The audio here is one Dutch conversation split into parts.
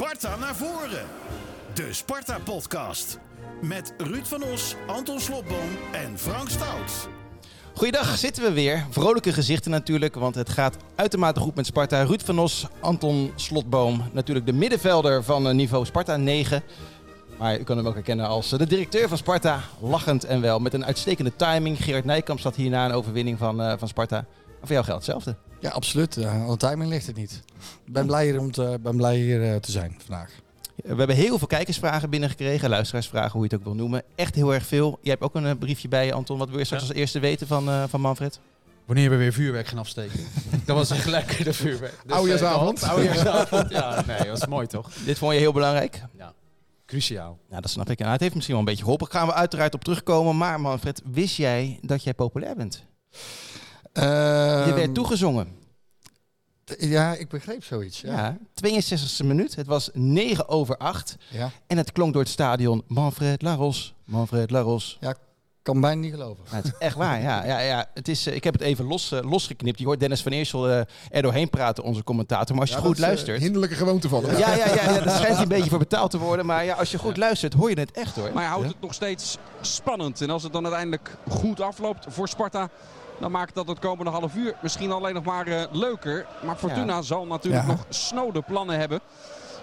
Sparta naar voren. De Sparta-podcast. Met Ruud van Os, Anton Slobboom en Frank Stout. Goeiedag, zitten we weer. Vrolijke gezichten natuurlijk, want het gaat uitermate goed met Sparta. Ruud van Os, Anton Slotboom, natuurlijk de middenvelder van eh, niveau Sparta 9. Maar u kan hem ook herkennen als eh, de directeur van Sparta, lachend en wel. Met een uitstekende timing. Gerard Nijkamp staat hierna een overwinning van, eh, van Sparta. Maar voor jou geldt hetzelfde. Ja, absoluut. Uh, aan de timing ligt het niet. Ik ben blij hier, om te, ben blij hier uh, te zijn vandaag. We hebben heel veel kijkersvragen binnengekregen, luisteraarsvragen, hoe je het ook wil noemen. Echt heel erg veel. Jij hebt ook een briefje bij je, Anton. Wat wil je straks ja. als eerste weten van, uh, van Manfred? Wanneer we weer vuurwerk gaan afsteken. dat was echt lekker, de vuurwerk. Dus, Oudejaarsavond. Oudejaarsavond, ja. Nee, dat was mooi toch? Dit vond je heel belangrijk? Ja. Cruciaal. Ja, dat snap ik. Nou, het heeft misschien wel een beetje geholpen. Daar gaan we uiteraard op terugkomen. Maar Manfred, wist jij dat jij populair bent? Uh, je werd toegezongen. Ja, ik begreep zoiets. Ja. ja 62e minuut. Het was 9 over 8. Ja. En het klonk door het stadion Manfred Laros. Manfred Laros. Ja, kan bijna niet geloven. Het is echt waar, ja. ja, ja. Het is, uh, ik heb het even los, uh, losgeknipt. Je hoort Dennis van Eersel uh, er doorheen praten, onze commentator. Maar als je ja, goed dat is, luistert... hinderlijke gewoonte van hem. Ja, ja, ja, ja, daar schijnt hij een beetje voor betaald te worden. Maar ja, als je goed luistert, hoor je het echt hoor. Maar hij houdt het nog steeds spannend. En als het dan uiteindelijk goed afloopt voor Sparta... Dan maakt dat het komende half uur misschien alleen nog maar uh, leuker. Maar Fortuna ja. zal natuurlijk ja. nog snode plannen hebben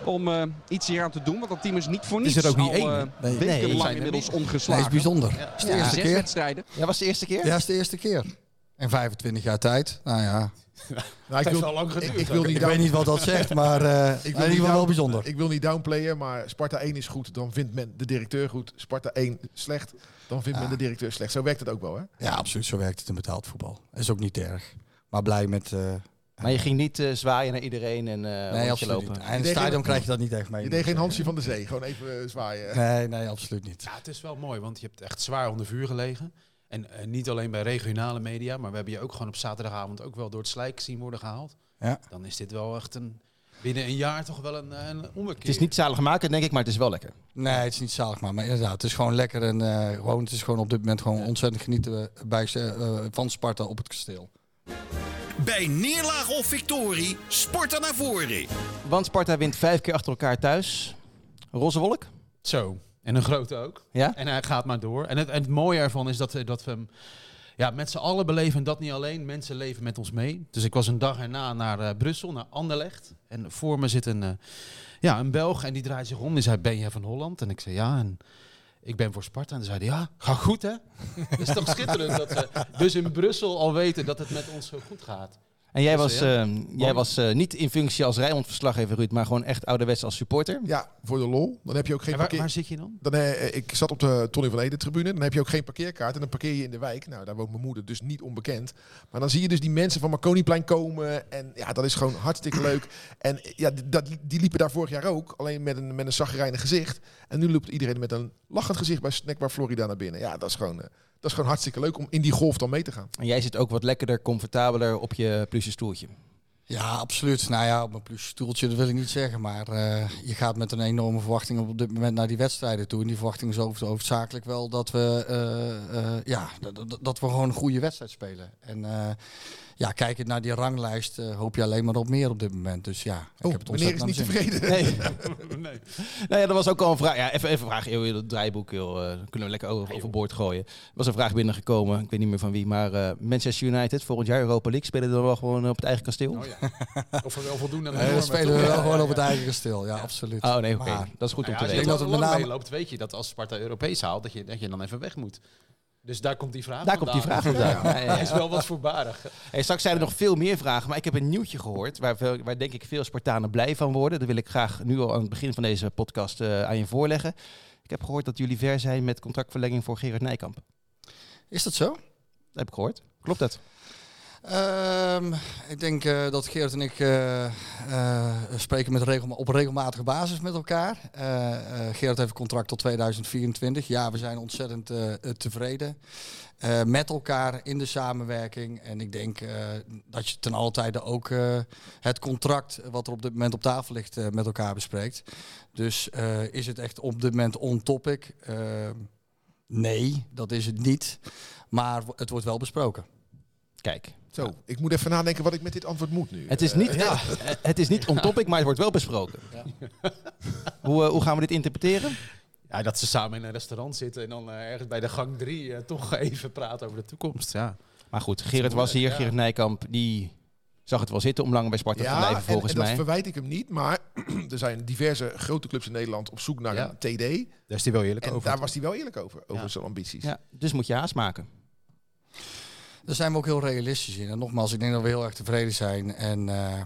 om uh, iets hier aan te doen. Want dat team is niet voor niets is er ook niet al één. uh, Nee. Nee. inmiddels Nee, ongeslagen. is bijzonder. Ja. Is de eerste Zes keer. wedstrijden. Ja, was het de eerste keer? Ja, is de eerste keer. En 25 jaar tijd. Nou ja, Nou, ik, wil, al lang geduurd ik, ik wil ook. niet ik weet niet wat dat zegt, maar eh in ik ieder wil niet wel bijzonder. Ik wil niet downplayen, maar Sparta 1 is goed, dan vindt men de directeur goed. Sparta 1 slecht, dan vindt men de directeur slecht. Zo werkt het ook wel, hè? Ja, absoluut. Zo werkt het in betaald voetbal. is ook niet erg. Maar blij met... eh, Maar je ging niet uh, zwaaien naar iedereen en uh, nee, absoluut lopen. niet. En in het stadion krijg je dat niet echt mee. Je deed geen Hansje van de Zee, gewoon even eh, zwaaien. Nee, nee, absoluut niet. Ja, het is wel mooi, want je hebt echt zwaar onder vuur gelegen. En eh, niet alleen bij regionale media, maar we hebben je ook gewoon op zaterdagavond ook wel door het slijk zien worden gehaald. Ja. Dan is dit wel echt een, binnen een jaar toch wel een, eh, een ommekeer. Het is niet zalig maken, denk ik, maar het is wel lekker. Nee, het is niet zalig, maar, maar inderdaad, het is gewoon lekker. En eh, gewoon, het is gewoon op dit moment gewoon ontzettend genieten bij, eh, van Sparta op het kasteel. Bij neerlaag of victorie, Sparta naar voren. Want Sparta wint vijf keer achter elkaar thuis. Roze wolk? Zo. En een grote ook. Ja? En hij gaat maar door. En het, en het mooie ervan is dat, dat we hem ja, met z'n allen beleven. En dat niet alleen. Mensen leven met ons mee. Dus ik was een dag erna naar eh, Brussel, naar Anderlecht. En voor me zit een, eh, ja, een Belg. En die draait zich om. Die zei, ben jij van Holland? En ik zei, ja. En ik ben voor Sparta. En toen zei hij, ja, ga goed hè? Dat is toch schitterend dat ze dus in Brussel al weten dat het met ons zo goed gaat. En jij was, ja. eh, jij was eh, niet in functie als Rijnmond-verslaggever, Ruud, maar gewoon echt ouderwets als supporter. Ja, voor de lol. Dan heb je ook geen En waar, parkeer... waar zit je dan? Dan, eh, ik zat op de Tony van Ede tribune. Dan heb je ook geen parkeerkaart. En dan parkeer je in de wijk. Nou, daar woont mijn moeder, dus niet onbekend. Maar dan zie je dus die mensen van Marconiplein komen. En ja, dat is gewoon hartstikke leuk. En eh, ja, die- dat, die liepen daar vorig jaar ook. Alleen met een, met een zagrijnig gezicht. En nu loopt iedereen met een lachend gezicht bij Snackbar Florida naar binnen. Ja, dat is gewoon, eh, dat is gewoon hartstikke leuk om in die golf dan mee te gaan. En jij zit ook wat lekkerder, comfortabeler op je plusje stoeltje. Ja, absoluut. Nou ja, op een plusje stoeltje, dat wil ik niet zeggen. Maar eh, je gaat met een enorme verwachting op dit moment naar die wedstrijden toe. En die verwachting is over, hoofdzakelijk wel dat we, eh, eh, ja, dat, we gewoon een goede wedstrijd spelen. En eh, ja, kijkend naar die ranglijst eh, hoop je alleen maar op meer op dit moment. Dus ja, ik Oh, heb het meneer is niet tevreden. Nee. nee. nou ja, dat was ook al een vraag. Ja, even, even een vraag. Joh, het draaiboek, joh, eh, kunnen we lekker over, overboord gooien. Er was een vraag binnengekomen, ik weet niet meer van wie, maar eh, Manchester United, volgend jaar Europa League, spelen dan wel gewoon op het eigen kasteel? Oh, ja. Of we wel voldoen aan de zin. Normen, spelen we wel Ja, gewoon ja, op het eigen kasteel. Ja, absoluut. Oh nee, oké. Dat is goed om Ja, te als je weten. denk dat dat het met name- meeloopt, weet je dat als Sparta Europees haalt, dat je, dat je dan even weg moet. Dus daar komt die vraag Daar komt die vraag vandaan. Ja, ja, ja. Hij is wel wat voorbarig. Hey, straks zijn er nog veel meer vragen, maar ik heb een nieuwtje gehoord waar, veel, waar denk ik veel Spartanen blij van worden. Dat wil ik graag nu al aan het begin van deze podcast eh, aan je voorleggen. Ik heb gehoord dat jullie ver zijn met contractverlenging voor Gerard Nijkamp. Is dat zo? Dat heb ik gehoord. Klopt dat? Ehm, ik denk eh, dat Geert en ik eh, eh, spreken met regelma op regelmatige basis met elkaar. Geert heeft een contract tot 2024. Ja, we zijn ontzettend tevreden met elkaar in de samenwerking. En ik denk dat je ten alle tijde ook het contract wat er op dit moment op tafel ligt met elkaar bespreekt. Dus is het echt op dit moment on topic? Eh, nee, dat is het niet. Maar het wordt wel besproken. Kijk, Zo, ik moet even nadenken wat ik met dit antwoord moet nu. het is niet, ja. eh, het is niet on topic, maar het wordt wel besproken. Hoe, eh, hoe gaan we dit interpreteren? Ja, dat ze samen in een restaurant zitten en dan eh, ergens bij de gang drie toch even praten over de toekomst. Ja. Maar goed, Gerrit was hier, Ja. Gerrit Nijkamp, die zag het wel zitten om langer bij Sparta te blijven, en, volgens en dat mij. verwijt ik hem niet, maar er zijn diverse grote clubs in Nederland op zoek naar Ja. een TD. Daar is hij wel eerlijk En over. daar was hij wel eerlijk over, over Ja. zijn ambities. Ja, dus moet je haast maken. Daar zijn we ook heel realistisch in. En nogmaals, ik denk dat we heel erg tevreden zijn. En eh,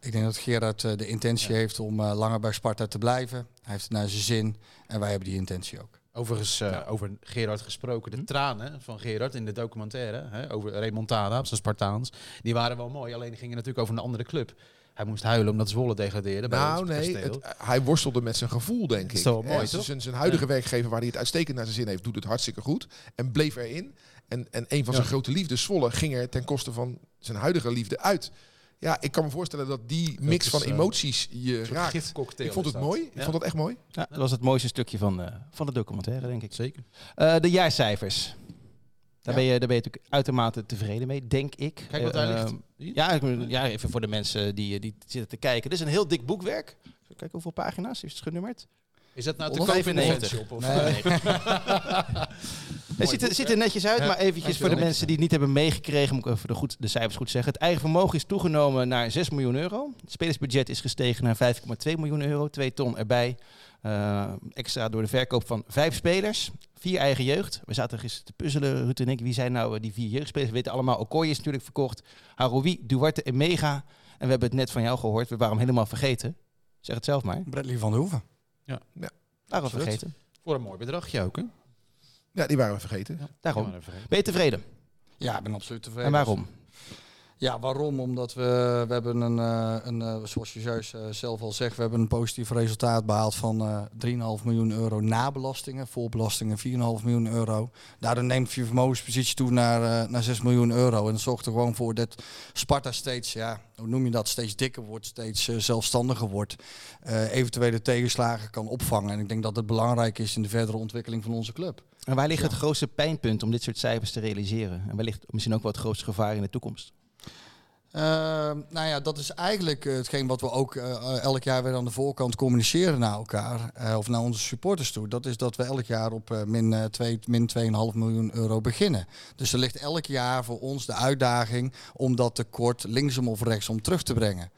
ik denk dat Gerard eh, de intentie heeft om eh, langer bij Sparta te blijven. Hij heeft het naar zijn zin. En wij hebben die intentie ook. Overigens, eh, over Gerard gesproken. De tranen van Gerard in de documentaire hè, over Remontada, op zijn Spartaans, die waren wel mooi. Alleen die gingen natuurlijk over een andere club. Hij moest huilen omdat Zwolle degradeerde. bij Nou nee, het- hij worstelde met zijn gevoel, denk ik. wel mooi? Zijn, zijn huidige werkgever, waar hij het uitstekend naar zijn zin heeft, doet het hartstikke goed. En bleef erin. En, en een van zijn Ja. grote liefdes, Zwolle, ging er ten koste van zijn huidige liefde uit. Ja, ik kan me voorstellen dat die mix is, van eh, emoties je raakt. Ik vond het mooi. Ik vond het echt mooi. Ja, dat was het mooiste stukje van, eh, van de documentaire, denk ik. Zeker. Eh, de jaarcijfers. Daar, Ja. ben je, daar ben je natuurlijk uitermate tevreden mee, denk ik. Kijk wat daar ligt. ja, ja, even voor de mensen die, die zitten te kijken. Dit is een heel dik boekwerk. Kijk hoeveel pagina's is het genummerd. Is dat nou te koop in de 95. fanshop? Of Het ziet, er, ziet er netjes uit, maar eventjes voor de mensen die het niet hebben meegekregen, moet ik even de, goed, de cijfers goed zeggen. Het eigen vermogen is toegenomen naar 6 miljoen euro. Het spelersbudget is gestegen naar 5,2 miljoen euro. 2 ton erbij. Eh, extra door de verkoop van vijf spelers. Vier eigen jeugd. We zaten gisteren te puzzelen, Ruud en ik. Wie zijn nou eh, die vier jeugdspelers? We weten allemaal, Okoye is natuurlijk verkocht. Haroui, Duarte en Mega. En we hebben het net van jou gehoord. We waren hem helemaal vergeten. Zeg het zelf maar. Bradley van der Hoeven. Waren we Absoluut. vergeten. Voor een mooi bedragje ook, hè? Ja, die waren we vergeten. Daarom. Ja, maar even- Ben je tevreden? Ja, ik ben absoluut tevreden. En waarom? Ja, waarom? Omdat we, we hebben een, eh, een eh, zoals je juist eh, zelf al zegt, we hebben een positief resultaat behaald van eh 3,5 miljoen euro na belastingen. Voor belastingen 4,5 miljoen euro. Daardoor neemt je vermogenspositie toe naar, naar 6 miljoen euro. En dat zorgt er gewoon voor dat Sparta steeds, ja, hoe noem je dat, steeds dikker wordt, steeds zelfstandiger wordt. eventuele tegenslagen kan opvangen. En ik denk dat het belangrijk is in de verdere ontwikkeling van onze club. En waar ligt Ja. het grootste pijnpunt om dit soort cijfers te realiseren? En waar ligt misschien ook wel het grootste gevaar in de toekomst? Ehm, nou ja, dat is eigenlijk eh, hetgeen wat we ook eh, eh, elk jaar weer aan de voorkant communiceren naar elkaar. of naar onze supporters toe. Dat is dat we elk jaar op min, eh, 2, min 2,5 miljoen euro beginnen. Dus er ligt elk jaar voor ons de uitdaging om dat tekort linksom of rechtsom terug te brengen.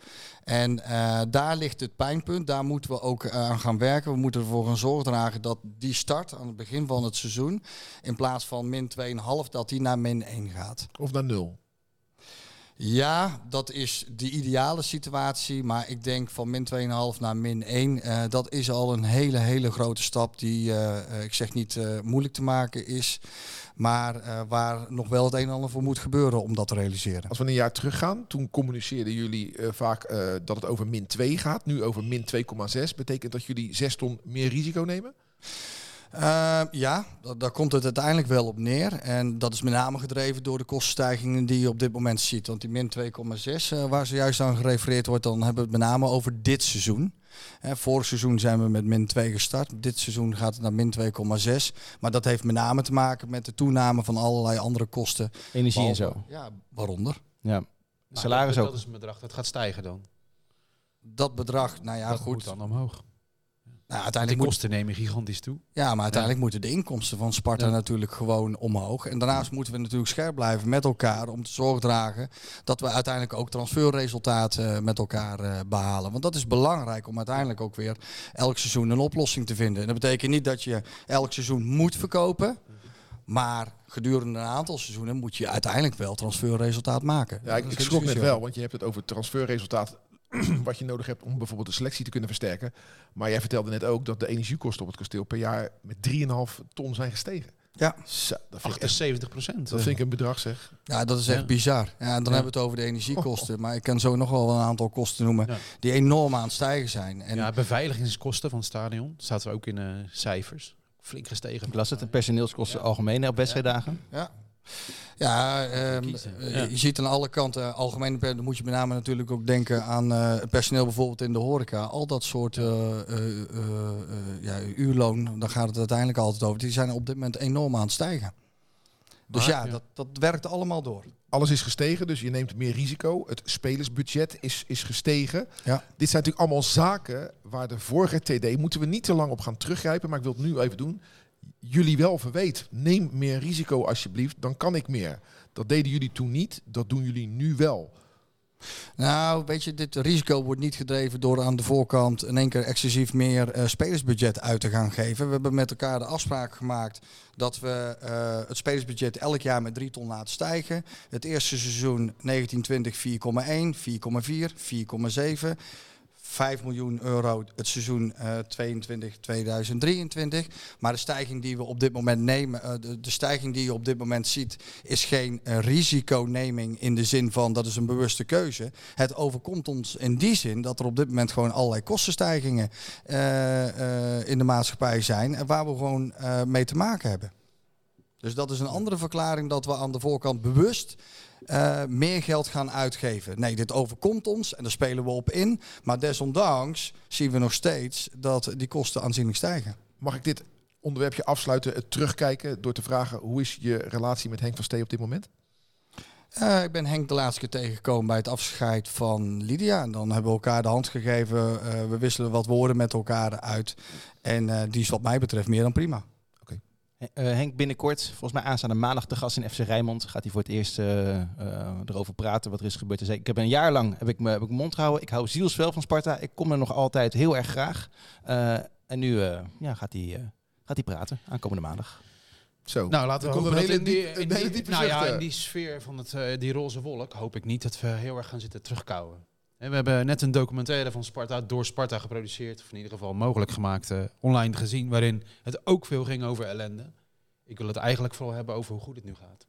En daar ligt het pijnpunt. Daar moeten we ook aan gaan werken. We moeten ervoor gaan zorg dragen dat die start aan het begin van het seizoen... in plaats van min 2,5 dat die naar min 1 gaat. Of naar nul. Ja, dat is de ideale situatie. Maar ik denk van min 2,5 naar min 1. eh, dat is al een hele, hele grote stap. Die, eh, eh, ik zeg niet moeilijk te maken is. Maar waar nog wel het een en ander voor moet gebeuren om dat te realiseren. Als we een jaar teruggaan, toen communiceerden jullie vaak dat het over min 2 gaat. Nu over min 2,6. Betekent dat jullie 6 ton meer risico nemen? Eh, ja, da- daar komt het uiteindelijk wel op neer. En dat is met name gedreven door de kostenstijgingen die je op dit moment ziet. Want die min 2,6 eh, waar zojuist aan gerefereerd wordt, dan hebben we het met name over dit seizoen. Hè, vorig seizoen zijn we met min 2 gestart. Dit seizoen gaat het naar min 2,6. Maar dat heeft met name te maken met de toename van allerlei andere kosten. Energie en zo. Ja, waaronder. Ja. Nou, Salaris dat, ook. Dat is een bedrag dat gaat stijgen dan. Dat bedrag, nou ja, dat goed. moet dan omhoog. Nou, De uiteindelijk moet, kosten nemen gigantisch toe. Ja, maar uiteindelijk moeten de inkomsten van Sparta Ja. natuurlijk gewoon omhoog. En daarnaast moeten we natuurlijk scherp blijven met elkaar om te zorg dragen dat we uiteindelijk ook transferresultaten eh, met elkaar eh, behalen. Want dat is belangrijk om uiteindelijk ook weer elk seizoen een oplossing te vinden. En dat betekent niet dat je elk seizoen moet verkopen. Maar gedurende een aantal seizoenen moet je uiteindelijk wel transferresultaat maken. Ja, ik, ik schrok net wel, want je hebt het over het transferresultaat wat je nodig hebt om bijvoorbeeld de selectie te kunnen versterken. Maar jij vertelde net ook dat de energiekosten op het kasteel per jaar met 3,5 ton zijn gestegen. Ja. Zo, dat, vind ik echt, 78 procent. dat vind ik een bedrag zeg. Ja, dat is echt Ja. bizar. Ja, en dan Ja. hebben we het over de energiekosten. Maar ik kan zo nog wel een aantal kosten noemen Ja. die enorm aan het stijgen zijn. En ja, beveiligingskosten van het stadion. Dat staat er ook in eh, cijfers. Flink gestegen. Ik las het, de personeelskosten algemeen op wedstrijddagen. Ja. Ja, ehm, eh, Ja. je ziet aan alle kanten algemeen, per- dan moet je met name natuurlijk ook denken aan eh, het personeel bijvoorbeeld in de horeca. Al dat soort eh, eh, eh, eh, ja, uurloon, daar gaat het uiteindelijk altijd over. Die zijn op dit moment enorm aan het stijgen. Dus Maar- ja, dat, dat werkt allemaal door. Alles is gestegen, dus je neemt meer risico. Het spelersbudget is, is gestegen. Ja. Dit zijn natuurlijk allemaal zaken waar de vorige TD, moeten we niet te lang op gaan teruggrijpen, maar ik wil het nu even doen. Jullie wel verweet, neem meer risico alsjeblieft, dan kan ik meer. Dat deden jullie toen niet, dat doen jullie nu wel. Nou, weet je, dit risico wordt niet gedreven door aan de voorkant in één keer excessief meer eh, spelersbudget uit te gaan geven. We hebben met elkaar de afspraak gemaakt dat we eh, het spelersbudget elk jaar met 3 ton laten stijgen. Het eerste seizoen 1920 4,1, 4,4, 4,7. 5 miljoen euro het seizoen eh 22 2023. Maar de stijging die we op dit moment nemen, eh, de, stijging die je op dit moment ziet, is geen eh, risiconeming in de zin van dat is een bewuste keuze. Het overkomt ons in die zin dat er op dit moment gewoon allerlei kostenstijgingen eh, eh, in de maatschappij zijn en waar we gewoon eh, mee te maken hebben. Dus dat is een andere verklaring dat we aan de voorkant bewust eh, meer geld gaan uitgeven. Nee, dit overkomt ons en daar spelen we op in. Maar desondanks zien we nog steeds dat die kosten aanzienlijk stijgen. Mag ik dit onderwerpje afsluiten, het terugkijken, door te vragen hoe is je relatie met Henk van Stee op dit moment? Eh, ik ben Henk de laatste keer tegengekomen bij het afscheid van Lydia. En dan hebben we elkaar de hand gegeven. Eh, we wisselen wat woorden met elkaar uit. En die is wat mij betreft meer dan prima. Eh, Henk binnenkort, volgens mij aanstaande maandag te gast in FC Rijnmond. Gaat hij voor het eerst eh, eh, erover praten wat er is gebeurd. Ik heb een jaar lang heb ik me heb ik mijn mond gehouden. Ik hou zielsvel van Sparta. Ik kom er nog altijd heel erg graag. Eh, en nu eh, ja, gaat, hij, eh, gaat hij praten aankomende maandag. Zo. Nou, laten we hopen dat hele in die, diep- in die- nou ja, in die sfeer van het, eh, die roze wolk hoop ik niet dat we heel erg gaan zitten terugkouwen. En we hebben net een documentaire van Sparta door Sparta geproduceerd, of in ieder geval mogelijk gemaakt, eh, online gezien, waarin het ook veel ging over ellende. Ik wil het eigenlijk vooral hebben over hoe goed het nu gaat. Dus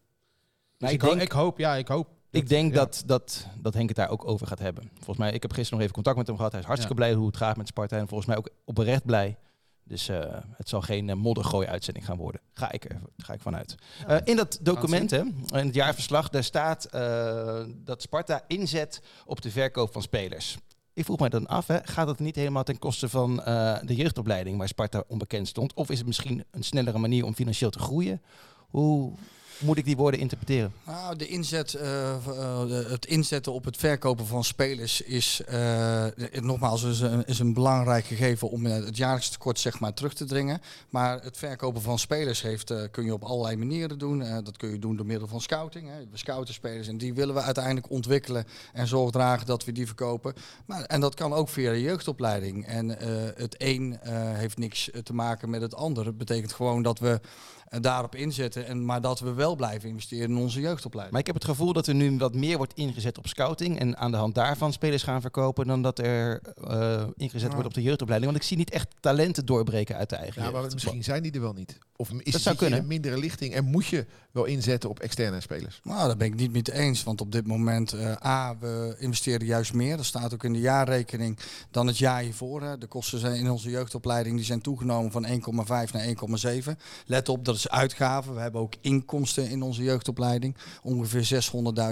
Nou, ik, ik, ho- denk, ik hoop, ja, ik hoop. ik denk ja. dat, dat, dat Henk het daar ook over gaat hebben. Volgens mij, ik heb gisteren nog even contact met hem gehad. Hij is hartstikke blij hoe het gaat met Sparta. En volgens mij ook oprecht blij. Dus eh, het zal geen uh, moddergooi uitzending gaan worden. Ga ik er ga ik vanuit. Eh, in dat document, hè, in het jaarverslag, daar staat eh, dat Sparta inzet op de verkoop van spelers. Ik vroeg mij dan af, hè, gaat het niet helemaal ten koste van eh, de jeugdopleiding waar Sparta onbekend stond? Of is het misschien een snellere manier om financieel te groeien? Hoe moet ik die woorden interpreteren? Nou, de inzet, eh, eh, het inzetten op het verkopen van spelers is eh, nogmaals een, is een belangrijk gegeven om het jaarlijks tekort zeg maar, terug te dringen. Maar het verkopen van spelers heeft, kun je op allerlei manieren doen. Dat kun je doen door middel van scouting. Hè. We scouten spelers en die willen we uiteindelijk ontwikkelen en zorg dragen dat we die verkopen. Maar, en dat kan ook via de jeugdopleiding. En het een heeft niks te maken met het ander. Het betekent gewoon dat we daarop inzetten. En, maar dat we wel blijven investeren in onze jeugdopleiding. Maar ik heb het gevoel dat er nu wat meer wordt ingezet op scouting en aan de hand daarvan spelers gaan verkopen dan dat er eh, ingezet wordt op de jeugdopleiding. Want ik zie niet echt talenten doorbreken uit de eigen Ja, maar jeugd. misschien zijn die er wel niet. Of is zou kunnen. een mindere lichting en moet je wel inzetten op externe spelers? Nou, daar ben ik niet mee eens. Want op dit moment, eh, A, we investeren juist meer. Dat staat ook in de jaarrekening dan het jaar hiervoor. Hè. De kosten zijn in onze jeugdopleiding die zijn toegenomen van 1,5 naar 1,7. Let op, dat is uitgaven. We hebben ook inkomsten in onze jeugdopleiding. Ongeveer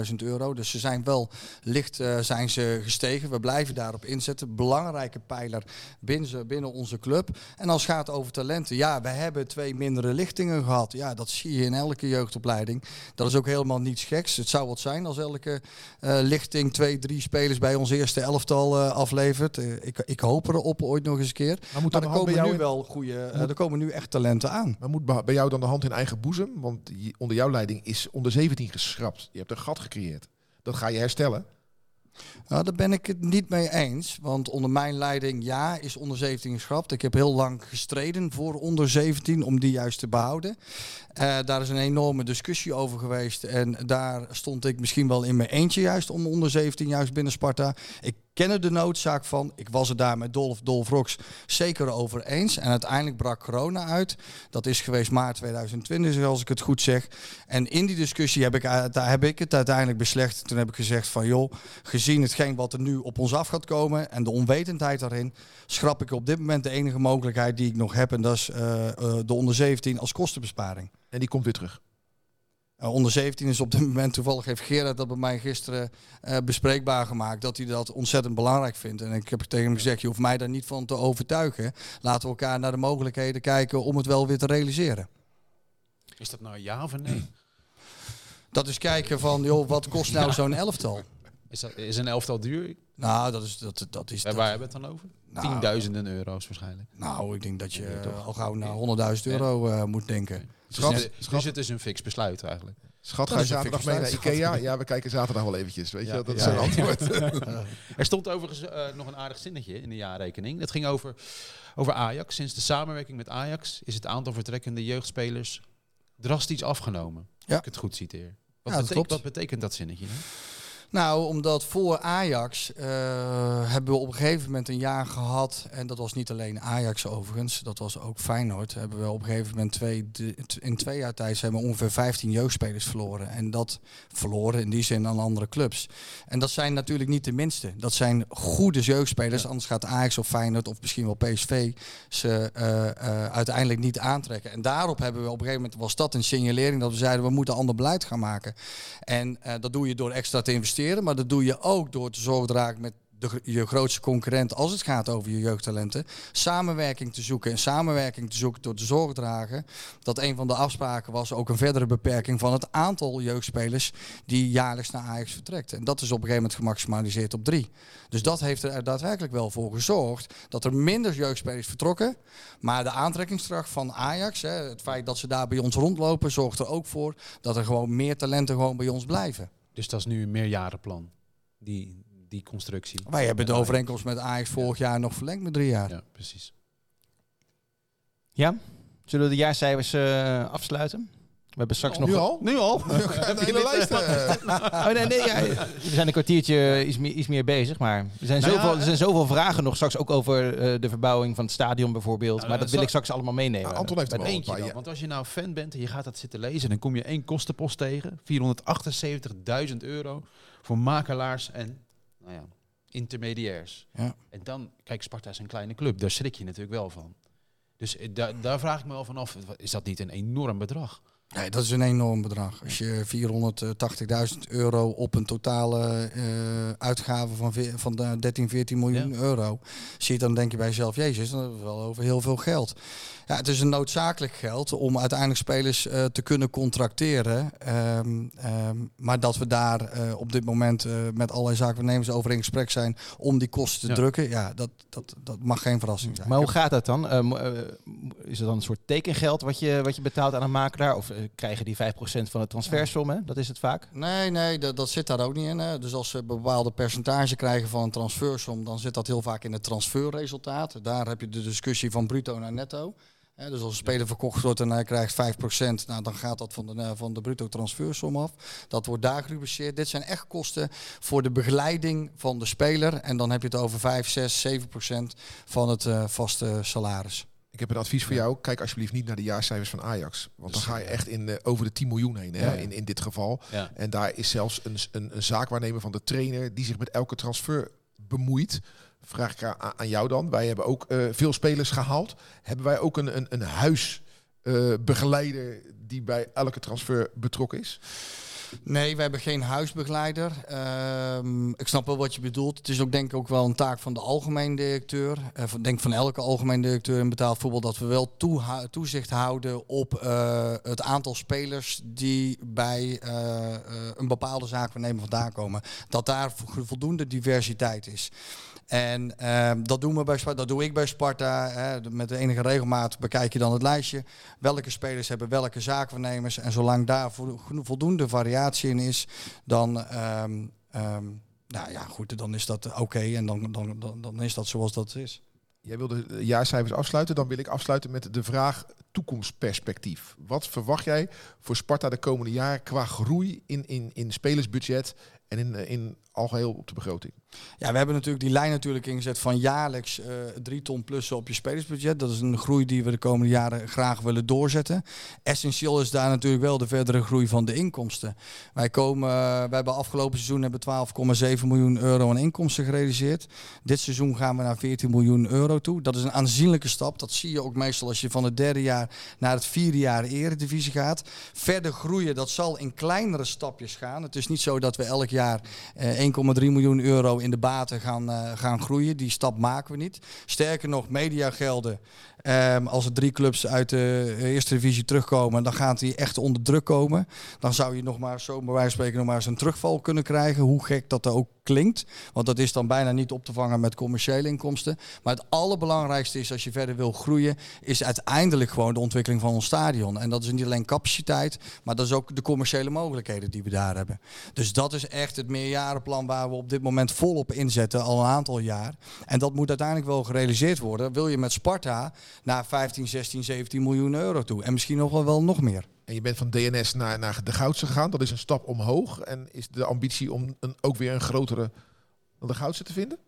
600.000 euro. Dus ze zijn wel licht eh, zijn ze gestegen. We blijven daarop inzetten. Belangrijke pijler binnen, binnen onze club. En als het gaat over talenten. Ja, we hebben twee mindere lichtingen gehad. Ja, dat zie je in elke jeugdopleiding. Dat is ook helemaal niets geks. Het zou wat zijn als elke eh, lichting twee, drie spelers bij ons eerste elftal eh, aflevert. Ik, ik hoop erop ooit nog eens een keer. Maar moet, Maar er komen nu in- wel goede, er komen nu echt talenten aan. maar moet bij jou dan de hand in eigen boezem? Want onder jouw leiding is onder 17 geschrapt. Je hebt een gat gecreëerd. Dat ga je herstellen. Nou, daar ben ik het niet mee eens. Want onder mijn leiding, ja, is onder 17 geschrapt. Ik heb heel lang gestreden voor onder 17 om die juist te behouden. Eh, daar is een enorme discussie over geweest. En daar stond ik misschien wel in mijn eentje juist om onder 17 juist binnen Sparta. Ik ken er de noodzaak van. Ik was het daar met Dolf, Dolf Rox zeker over eens. En uiteindelijk brak corona uit. Dat is geweest maart 2020, als ik het goed zeg. En in die discussie heb ik, eh, daar heb ik het uiteindelijk beslecht. Toen heb ik gezegd van joh, gezien hetgeen wat er nu op ons af gaat komen en de onwetendheid daarin, schrap ik op dit moment de enige mogelijkheid die ik nog heb. En dat is eh, eh, de onder 17 als kostenbesparing. En die komt weer terug. Uh, onder 17 is op dit moment toevallig heeft Gerard dat bij mij gisteren eh, bespreekbaar gemaakt. Dat hij dat ontzettend belangrijk vindt. En ik heb tegen hem gezegd, je hoeft mij daar niet van te overtuigen. Laten we elkaar naar de mogelijkheden kijken om het wel weer te realiseren. Is dat nou ja of nee? Dat is kijken van, joh, wat kost nou zo'n elftal? Is, dat, is een elftal duur? Nou, dat is... Dat, dat is En waar hebben we het dan over? Nou, Tienduizenden euro's waarschijnlijk. Nou, ik denk dat je Ja, toch? eh, al gauw naar 100.000 euro eh, moet denken. Dus, Schat, het- schat. dus het is een fix besluit eigenlijk. Schat, ga je zaterdag mee naar. Ikea? Ja, we kijken zaterdag wel eventjes. Weet je, Ja. dat is een ja. antwoord. Er stond overigens eh, nog een aardig zinnetje in de jaarrekening. Dat ging over, over Ajax. Sinds de samenwerking met Ajax is het aantal vertrekkende jeugdspelers drastisch afgenomen. Ja. Als ik het goed citeer. Wat, Ja, dat betekent, klopt. wat betekent dat zinnetje? dan? Nou, omdat voor Ajax eh, hebben we op een gegeven moment een jaar gehad. En dat was niet alleen Ajax overigens, dat was ook Feyenoord. Hebben we op een gegeven moment twee, in twee jaar tijd zijn we ongeveer 15 jeugdspelers verloren. En dat verloren in die zin aan andere clubs. En dat zijn natuurlijk niet de minste. Dat zijn goede jeugdspelers. Anders gaat Ajax of Feyenoord of misschien wel PSV ze eh, eh, uiteindelijk niet aantrekken. En daarop hebben we op een gegeven moment was dat een signalering dat we zeiden we moeten ander beleid gaan maken. En dat doe je door extra te investeren, maar dat doe je ook door te zorgen dragen met de, je grootste concurrent als het gaat over je jeugdtalenten. Samenwerking te zoeken en samenwerking te zoeken door te zorgen dragen dat een van de afspraken was ook een verdere beperking van het aantal jeugdspelers die jaarlijks naar Ajax vertrekt. En dat is op een gegeven moment gemaximaliseerd op drie. Dus dat heeft er daadwerkelijk wel voor gezorgd dat er minder jeugdspelers vertrokken. Maar de aantrekkingskracht van Ajax, hè, het feit dat ze daar bij ons rondlopen, zorgt er ook voor dat er gewoon meer talenten gewoon bij ons blijven. Dus dat is nu een meerjarenplan, die, die constructie. Wij hebben de overeenkomst met Ajax vorig jaar nog verlengd met drie jaar. Ja, precies. Ja? Zullen we de jaarcijfers eh, afsluiten? We hebben straks nog... Nu al? Nu al? Een hele lijst. eh. Oh, nee, nee, ja, we zijn een kwartiertje iets meer, iets meer bezig, maar er zijn, Nou ja, zoveel, er zijn zoveel vragen nog straks ook over eh, de verbouwing van het stadion bijvoorbeeld. Nou, maar dat dat wil ik straks allemaal meenemen. Nou, Anton heeft er Eentje paar, dan. ja. Want als je nou fan bent en je gaat dat zitten lezen, dan kom je één kostenpost tegen. 478.000 euro voor makelaars en nou ja, intermediairs. Ja. En dan, kijk, Sparta is een kleine club, daar schrik je natuurlijk wel van. Dus eh, da- daar vraag ik me wel van af, is dat niet een enorm bedrag? Nee, dat is een enorm bedrag. Als je 480.000 euro op een totale eh, uitgave van, van de 13, 14 miljoen Ja. euro ziet, dan denk je bij jezelf, jezus, dat is wel over heel veel geld. Ja, het is een noodzakelijk geld om uiteindelijk spelers eh, te kunnen contracteren. Ehm, ehm, maar dat we daar eh, op dit moment eh, met allerlei zakennemers over in gesprek zijn om die kosten te Ja. drukken, ja, dat, dat, dat mag geen verrassing zijn. Maar hoe gaat dat dan? Is het dan een soort tekengeld wat je, wat je betaalt aan een makelaar? Of krijgen die 5% van de transfersom? Hè? Dat is het vaak. Nee, nee, dat, dat zit daar ook niet in. Hè. Dus als ze een bepaalde percentage krijgen van een transfersom, dan zit dat heel vaak in het transferresultaat. Daar heb je de discussie van bruto naar netto. Dus als een speler verkocht wordt en hij krijgt 5%, nou, dan gaat dat van de, eh, van de bruto transfersom af. Dat wordt daar gerubriceerd. Dit zijn echt kosten voor de begeleiding van de speler. En dan heb je het over 5, 6, 7% van het eh, vaste salaris. Ik heb een advies voor jou. Kijk alsjeblieft niet naar de jaarcijfers van Ajax. Want dan ga je echt in, eh, over de 10 miljoen heen. Hè, Ja. in, in dit geval. Ja. En daar is zelfs een, een, een zaakwaarnemer van de trainer die zich met elke transfer bemoeit. Vraag ik aan, jou dan. Wij hebben ook eh, veel spelers gehaald. Hebben wij ook een, een, een huisbegeleider die bij elke transfer betrokken is? Nee, we hebben geen huisbegeleider. Ehm, ik snap wel wat je bedoelt. Het is ook denk ik ook wel een taak van de algemeen directeur. Van, denk van elke algemeen directeur in betaald voetbal dat we wel toezicht houden op eh, het aantal spelers die bij eh, eh, een bepaalde zaak waarnemen vandaan komen. Dat daar vo- voldoende diversiteit is. En ehm, dat doen we bij Sparta, dat doe ik bij Sparta. Hè, met de enige regelmaat bekijk je dan het lijstje. Welke spelers hebben welke zaakwaarnemers. En zolang daar voldoende variatie in is, dan, ehm, ehm, nou ja, goed, dan is dat oké. en dan, dan, dan, dan is dat zoals dat is. Jij wilde de jaarcijfers afsluiten. Dan wil ik afsluiten met de vraag toekomstperspectief. Wat verwacht jij voor Sparta de komende jaren qua groei in, in, in spelersbudget en in, eh, in algeheel op de begroting? Ja, we hebben natuurlijk die lijn natuurlijk ingezet van jaarlijks eh drie ton plussen op je spelersbudget. Dat is een groei die we de komende jaren graag willen doorzetten. Essentieel is daar natuurlijk wel de verdere groei van de inkomsten. Wij, komen, eh, wij hebben afgelopen seizoen hebben 12,7 miljoen euro aan inkomsten gerealiseerd. Dit seizoen gaan we naar 14 miljoen euro toe. Dat is een aanzienlijke stap. Dat zie je ook meestal als je van het derde jaar naar het vierde jaar eredivisie gaat. Verder groeien, dat zal in kleinere stapjes gaan. Het is niet zo dat we elk jaar eh, 1,3 miljoen euro in de baten gaan, eh, gaan groeien. Die stap maken we niet. Sterker nog, mediagelden Ehm, als er drie clubs uit de eerste divisie terugkomen, dan gaat hij echt onder druk komen. Dan zou je nog maar zo bij wijze spreken nog maar eens een terugval kunnen krijgen. Hoe gek dat ook klinkt. Want dat is dan bijna niet op te vangen met commerciële inkomsten. Maar het allerbelangrijkste is als je verder wil groeien, is uiteindelijk gewoon de ontwikkeling van ons stadion. En dat is niet alleen capaciteit, maar dat is ook de commerciële mogelijkheden die we daar hebben. Dus dat is echt het meerjarenplan waar we op dit moment volop inzetten, al een aantal jaar. En dat moet uiteindelijk wel gerealiseerd worden. Wil je met Sparta naar 15, 16, 17 miljoen euro toe. En misschien nog wel, wel nog meer. En je bent van DNS naar, naar de Goudse gegaan. Dat is een stap omhoog. En is de ambitie om een, ook weer een grotere de Goudse te vinden?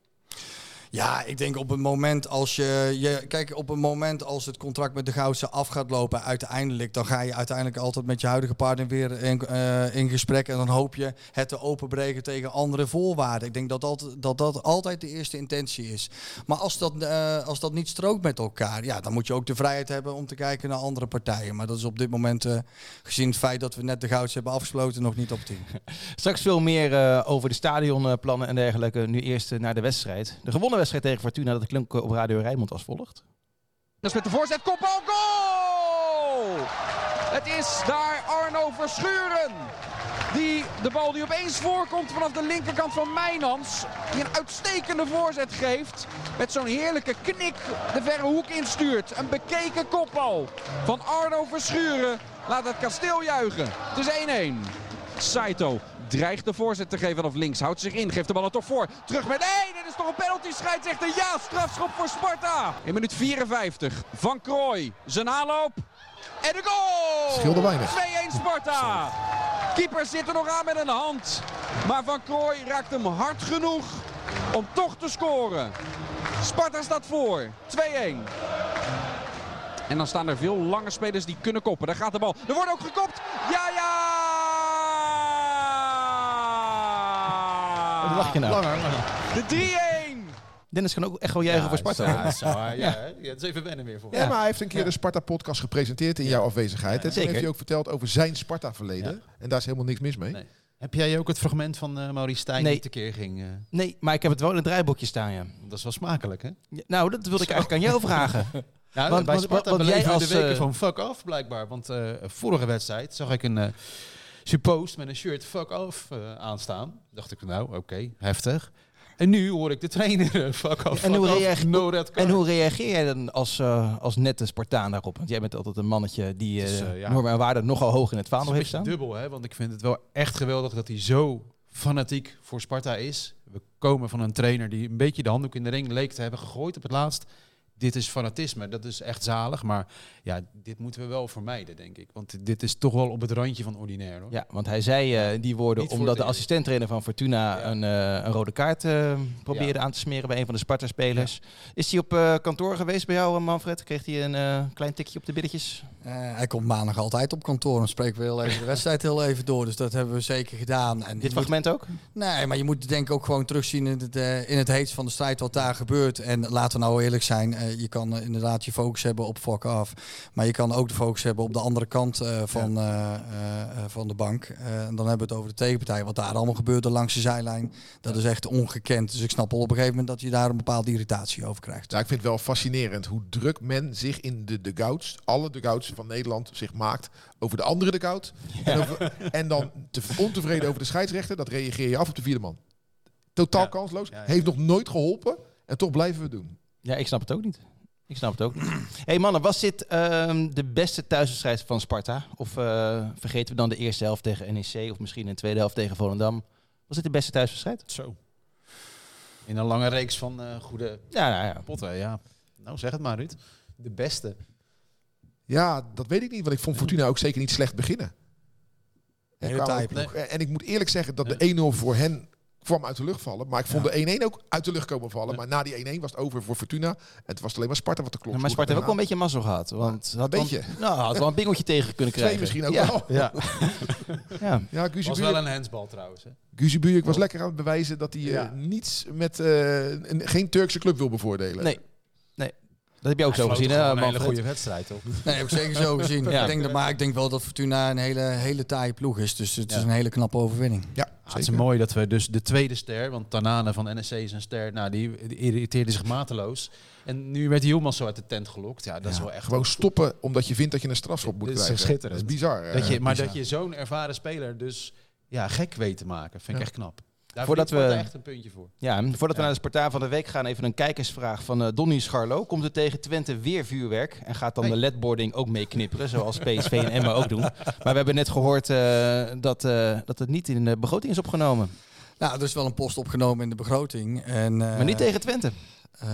Ja, ik denk op het moment als je, je. Kijk, op het moment als het contract met de Goudse af gaat lopen, uiteindelijk, dan ga je uiteindelijk altijd met je huidige partner weer in, uh, in gesprek. En dan hoop je het te openbreken tegen andere voorwaarden. Ik denk dat dat, dat, dat altijd de eerste intentie is. Maar als dat, uh, als dat niet strookt met elkaar, ja, dan moet je ook de vrijheid hebben om te kijken naar andere partijen. Maar dat is op dit moment, uh, gezien het feit dat we net de Goudse hebben afgesloten, nog niet op tien. Straks veel meer over de stadionplannen en dergelijke. Nu eerst naar de wedstrijd. De gewonnen wedstrijd tegen Fortuna dat de klink op Radio Rijnmond als volgt. Dat is met de voorzet, kopbal, goal! Het is daar Arno Verschuren. Die de bal die opeens voorkomt vanaf de linkerkant van Mijnans. Die een uitstekende voorzet geeft. Met zo'n heerlijke knik de verre hoek instuurt. Een bekeken kopbal van Arno Verschuren. Laat het kasteel juichen. Het is 1-1. Saito dreigt de voorzet te geven vanaf links. Houdt zich in, geeft de bal er toch voor. Terug met 1. Dit is toch een penalty scheidsrechter. Ja, strafschop voor Sparta. In minuut 54. Van Krooi. Zijn aanloop. En de goal! Scheelde weinig. 2-1 Sparta. Keeper zit er nog aan met een hand. Maar Van Krooi raakt hem hard genoeg om toch te scoren. Sparta staat voor. 2-1. En dan staan er veel lange spelers die kunnen koppen. Daar gaat de bal. Er wordt ook gekopt. Ja, ja! Lach je nou? Langer, De 3-1. Dennis kan ook echt wel juichen voor Sparta. Ja, zo, ja, ja. het is even wennen weer voor Ja, maar hij heeft een keer de Sparta-podcast gepresenteerd in jouw afwezigheid. en toen heeft hij ook verteld over zijn Sparta-verleden. En daar is helemaal niks mis mee. Nee. Heb jij ook het fragment van uh, Maurice Stijn Nee. die tekeer ging? eh? Nee, maar ik heb het wel in het draaiboekje staan, ja. dat is wel smakelijk, hè? Ja, Nou, dat wilde ik eigenlijk aan jou vragen. Ja, Want- bij Sparta want jij beleven we als, de weken eh, van fuck off, blijkbaar. Want eh, vorige wedstrijd zag ik een suppost met een shirt fuck off eh, aanstaan. Dacht ik, nou, oké, heftig. En nu hoor ik de trainer eh, fuck off, En hoe off, reage- no. En hoe reageer jij dan als, eh, als nette Spartaan daarop? Want jij bent altijd een mannetje die Het is, ja. normen en waarden nogal hoog in het vaandel heeft staan. dubbel, hè? want ik vind het wel echt geweldig dat hij zo fanatiek voor Sparta is. We komen van een trainer die een beetje de handdoek in de ring leek te hebben gegooid op het laatst. Dit is fanatisme, dat is echt zalig. Maar ja, dit moeten we wel vermijden, denk ik. Want dit is toch wel op het randje van ordinair. Hoor. Ja, want hij zei eh, die woorden Niet omdat de assistenttrainer van Fortuna Ja. een, eh, een rode kaart eh, probeerde Ja. aan te smeren bij een van de Sparta-spelers. Is hij op eh, kantoor geweest bij jou, Manfred? Kreeg hij een eh, klein tikje op de billetjes? Eh, hij komt maandag altijd op kantoor en spreken we heel even de wedstrijd heel even door. Dus dat hebben we zeker gedaan. En Dit moet- fragment ook? Nee, maar je moet denk ik ook gewoon terugzien in het, eh, in het heetst van de strijd wat daar gebeurt. En laten we nou eerlijk zijn, eh, je kan eh, inderdaad je focus hebben op fuck af. Maar je kan ook de focus hebben op de andere kant eh, van, van de bank. En dan hebben we het over de tegenpartij. Wat daar allemaal gebeurde langs de zijlijn, dat is echt ongekend. Dus ik snap wel op een gegeven moment dat je daar een bepaalde irritatie over krijgt. Nou, ik vind het wel fascinerend hoe druk men zich in de dugouts, alle dugouts van Nederland, zich maakt over de andere dugout. En, over- en dan te, ontevreden over de scheidsrechter, dat reageer je af op de vierde man. Totaal Ja. kansloos. Ja, ja. Heeft nog nooit geholpen en toch blijven we doen. Ja, ik snap het ook niet. Ik snap het ook niet. hey mannen, was dit ehm, de beste thuiswedstrijd van Sparta? Of eh, vergeten we dan de eerste helft tegen NEC of misschien een tweede helft tegen Volendam? Was dit de beste thuiswedstrijd? Zo. In een lange reeks van eh, goede Ja, nou ja. potten, ja. Nou, zeg het maar, Ruud. De beste. Ja, dat weet ik niet, want ik vond Fortuna ook zeker niet slecht beginnen. En, ik moet eerlijk zeggen dat de 1-0 voor hen kwam uit de lucht vallen. Maar ik vond de 1-1 ook uit de lucht komen vallen. Maar na die 1-1 was het over voor Fortuna. En het was alleen maar Sparta wat de klok Ja, maar Sparta heeft ook wel een beetje mazzel gehad. Want had Een beetje. nou, had wel een bingeltje tegen kunnen Twee krijgen. misschien ook ja. wel. Ja. ja. Ja, Was Buurk- wel een handsbal trouwens. Hè? Guusje Buurk was lekker aan het bewijzen dat hij eh, niets met eh, een, geen Turkse club wil bevoordelen. Nee. Dat heb je ook zo Hij gezien, hè, een hele goede wedstrijd, toch? Nee, heb ik zeker zo gezien. Ja. ik denk dat, maar ik denk wel dat Fortuna een hele, hele taaie ploeg is. Dus het is een hele knappe overwinning. Ja, Ah, het is mooi dat we dus de tweede ster, want Tanane van NSC is een ster, nou, die, die irriteerde zich mateloos. En nu werd Hielmans zo uit de tent gelokt. Ja, dat is wel echt Gewoon stoppen omdat je vindt dat je een strafschop moet Dit is krijgen. schitterend. Dat is bizar. Dat je, eh, maar bizar. dat je zo'n ervaren speler dus ja, gek weet te maken, vind ik echt knap. Daar Voordat we- echt een puntje voor. Ja, en voordat we naar de Spartaan van de Week gaan, even een kijkersvraag van eh Donny Scharlo. Komt er tegen Twente weer vuurwerk? En gaat dan Hey. de ledboarding ook mee knipperen, zoals PSV en Emma ook doen? Maar we hebben net gehoord eh, dat, eh, dat het niet in de begroting is opgenomen. Nou, er is wel een post opgenomen in de begroting. En, maar niet tegen Twente. eh,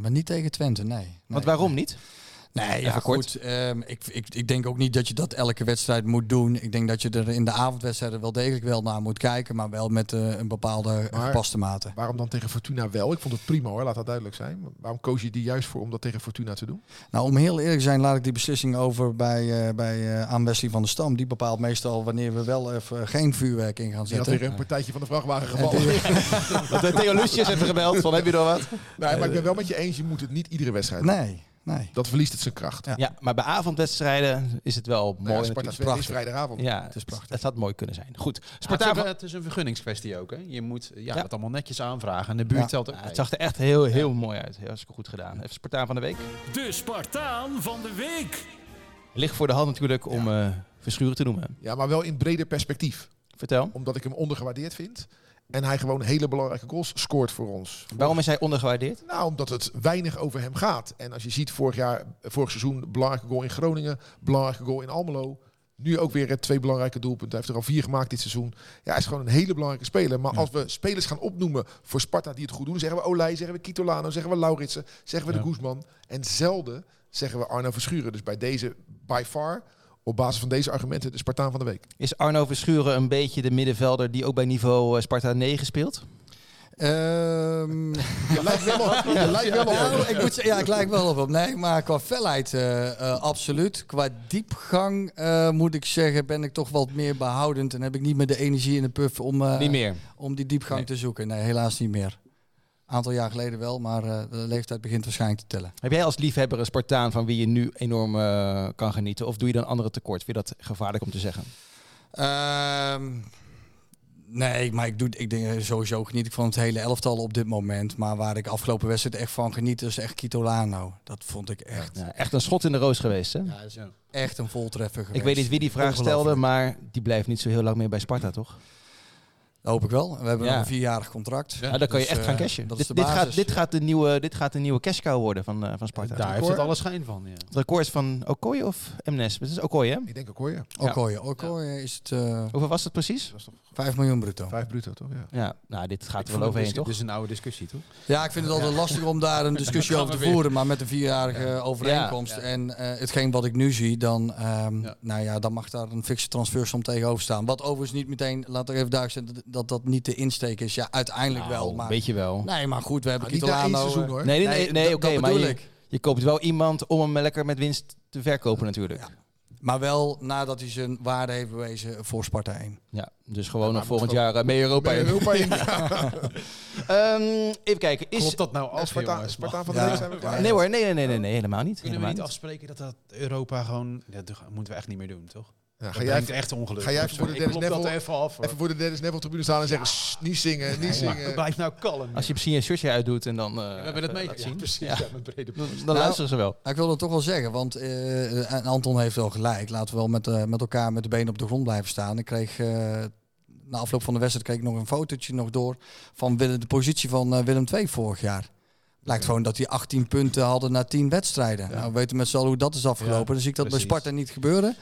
maar niet tegen Twente, nee. Want Nee. waarom niet? Nee, ja, Even kort. goed. ehm, ik, ik, ik denk ook niet dat je dat elke wedstrijd moet doen. Ik denk dat je er in de avondwedstrijden wel degelijk wel naar moet kijken, maar wel met eh, een bepaalde Maar- gepaste mate. Waarom dan tegen Fortuna wel? Ik vond het prima hoor, laat dat duidelijk zijn. Waarom koos je die juist voor om dat tegen Fortuna te doen? Nou, om heel eerlijk te zijn, laat ik die beslissing over bij, eh bij eh, aan Wesley van der Stam. Die bepaalt meestal wanneer we wel even geen vuurwerk in gaan Die had zetten. weer een partijtje van de vrachtwagen En gevallen. Theo Lucius heeft gebeld van, heb je nog wat? Nee, maar ik ben wel met je eens, je moet het niet iedere wedstrijd doen. nee, nee. Dat verliest het zijn kracht. Ja. Ja, maar bij avondwedstrijden is het wel Nou mooi. ja, Sparta natuurlijk. 2 is prachtig. vrijdagavond. Ja, Het is prachtig. Het had mooi kunnen zijn. Goed, Ja, Spartaan het, is, een- vergunningskwestie ook. Hè. Je moet ja, Ja. het allemaal netjes aanvragen en de buurt Ja. telt ook Ja, mee. het zag er echt heel, heel mooi uit. Heel hartstikke goed gedaan. Even Spartaan van de Week. De Spartaan van de week. Ligt voor de hand natuurlijk om eh Verschuren te noemen. Ja, maar wel in breder perspectief. Vertel. Omdat ik hem ondergewaardeerd vind. En hij gewoon hele belangrijke goals scoort voor ons. Waarom is hij ondergewaardeerd? Nou, omdat het weinig over hem gaat. En als je ziet, vorig, jaar, vorig seizoen belangrijke goal in Groningen, belangrijke goal in Almelo. Nu ook weer twee belangrijke doelpunten. Hij heeft er al vier gemaakt dit seizoen. Ja, hij is gewoon een hele belangrijke speler. Maar als we spelers gaan opnoemen voor Sparta die het goed doen, zeggen we Olij, zeggen we Kitolano, zeggen we Lauritsen, zeggen we Ja. de Guzman. En zelden zeggen we Arno Verschuren. Dus bij deze, by far, op basis van deze argumenten, de Spartaan van de week. Is Arno Verschuren een beetje de middenvelder die ook bij niveau eh, Sparta 9 speelt? Ehm, Je lijkt wel op. Je lijkt wel op. ja, ik moet zeggen, ja, ik lijk wel op hem. Nee, maar qua felheid eh, eh, absoluut. Qua diepgang eh, moet ik zeggen, ben ik toch wat meer behoudend. En heb ik niet meer de energie in de puff om, eh, Niet meer. om die diepgang Nee. te zoeken. Nee, helaas niet meer. Aantal jaar geleden wel, maar eh, de leeftijd begint waarschijnlijk te tellen. Heb jij als liefhebber een Spartaan van wie je nu enorm eh, kan genieten? Of doe je dan anderen tekort? Vind je dat gevaarlijk om te zeggen? Ehm, nee, maar ik, doe, ik denk eh, sowieso geniet ik van het hele elftal op dit moment. Maar waar ik afgelopen wedstrijd echt van geniet, is echt Kitolano. Dat vond ik echt, Ja, echt een schot in de roos geweest, hè? ja, is echt een voltreffer geweest. Ik weet niet wie die vraag stelde, maar die blijft niet zo heel lang meer bij Sparta, toch? Dat hoop ik wel. We hebben Ja. nog een vierjarig contract. Ja, dan kan je dus, echt eh, gaan cashen. dat is Dit, de dit, gaat, dit, gaat de nieuwe, dit gaat de nieuwe cash cow worden van, eh, van Sparta. Daar heeft het alle schijn van. Ja. Het record is van Okoye of Mnes? Het is Okoye, hè? Ik denk je. Okoye. Okoye is het eh Hoeveel was het precies? Is toch 5 miljoen bruto. vijf bruto, toch? Ja. Ja, nou, dit gaat Ik er wel overheen, dus- toch? Dit is een oude discussie, toch? Ja, ik vind het altijd lastig om daar een discussie over te weer. voeren. Maar met een vierjarige overeenkomst Ja. en eh, hetgeen wat ik nu zie, dan, ehm, Ja. nou ja, dan mag daar een fixe transfersom tegenover staan. Wat overigens niet meteen, laat er even duidelijk zijn, dat dat, niet de insteek is. Ja, uiteindelijk wel. Maar, Weet je wel. nee, maar goed, we hebben Nou, niet Kitolano. seizoen eh, hoor. Nee, nee, nee, oké, maar je, je koopt wel iemand om hem lekker met winst te verkopen natuurlijk. Ja. Maar wel nadat hij zijn waarde heeft bewezen voor Sparta 1. Ja, dus gewoon Ja, nog volgend jaar eh, mee Europa in. Europa in. Ja. Ehm, even kijken. Is... Klopt dat nou af, Sparta? Sparta van de Ja. week zijn we klaar. Nee hoor, nee, nee, nee, nee, nee helemaal niet. Kunnen we Helemaal niet niet. afspreken dat dat Europa gewoon... Ja, dat moeten we echt niet meer doen, toch? Ja, ga jij echt ongeluk. ga jij even voor de Dennis Neville- even af. even voor de Dennis Neville tribune staan en zeggen, "Sst, niet zingen, niet Ja, zingen. Blijf nou kalm. Als je misschien een shirtje uitdoet en dan eh, we hebben het even mee. laat Ja, zien. precies. Ja. Ja, met brede Dan, dan Nou, luisteren ze wel. Nou, ik wil dat toch wel zeggen, want eh, Anton heeft wel gelijk. Laten we wel met, eh, met elkaar met de benen op de grond blijven staan. Ik kreeg eh, na afloop van de wedstrijd kreeg ik nog een fotootje nog door van Willem- de positie van eh, Willem II vorig jaar. Lijkt gewoon dat die 18 punten hadden na 10 wedstrijden. Nou, we weten met z'n allen hoe dat is afgelopen. Ja, dan zie ik dat precies. bij Sparta niet gebeuren.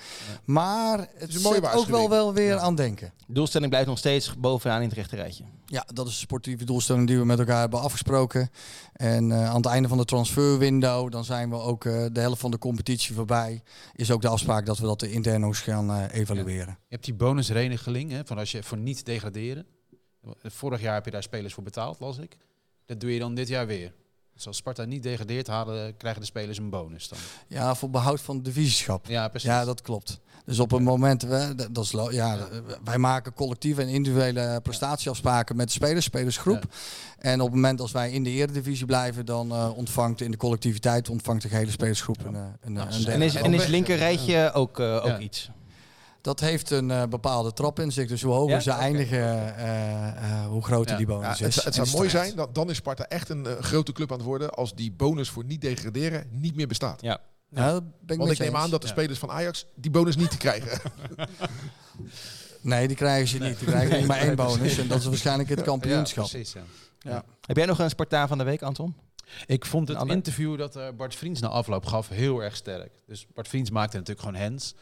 Maar het is zet ook wel, wel weer Ja. aan denken. De doelstelling blijft nog steeds bovenaan in het rechte rijtje. Ja, dat is de sportieve doelstelling die we met elkaar hebben afgesproken. En eh, aan het einde van de transferwindow, dan zijn we ook eh, de helft van de competitie voorbij. Is ook de afspraak dat we dat intern nog gaan eh, evalueren. Je hebt die bonusregeling hè, van als je voor niet degraderen. Vorig jaar heb je daar spelers voor betaald, las ik. Dat doe je dan dit jaar weer. Dus als Sparta niet degradeert, halen, krijgen de spelers een bonus dan. Ja, voor behoud van het divisieschap. Ja, precies. Ja, dat klopt. Dus op een moment, we, dat is, lo- ja, wij maken collectieve en individuele prestatieafspraken met de spelers, spelersgroep. En op het moment als wij in de eredivisie blijven, dan eh, ontvangt in de collectiviteit ontvangt de hele spelersgroep een, eh, een, Nou, een en is, en is linkerrijtje ook, eh, ook Ja. iets? Dat heeft een eh, bepaalde trap in zich. Dus hoe hoger Ja? ze eindigen, eh, eh, hoe groter Ja. die bonus is. het zou mooi zijn, dat, dan is Sparta echt een grote club aan het worden als die bonus voor niet degraderen niet meer bestaat. Ja. Ben ik Want ik neem eens. aan dat de spelers van Ajax die bonus niet te krijgen. Nee, die krijgen ze niet. Die krijgen niet maar één bonus. En dat is waarschijnlijk het kampioenschap. Ja, precies, ja. Heb jij nog een Spartaan van de week, Anton? Ik vond het interview dat eh, Bart Vriends na afloop gaf heel erg sterk. Dus Bart Vriends maakte natuurlijk gewoon hands.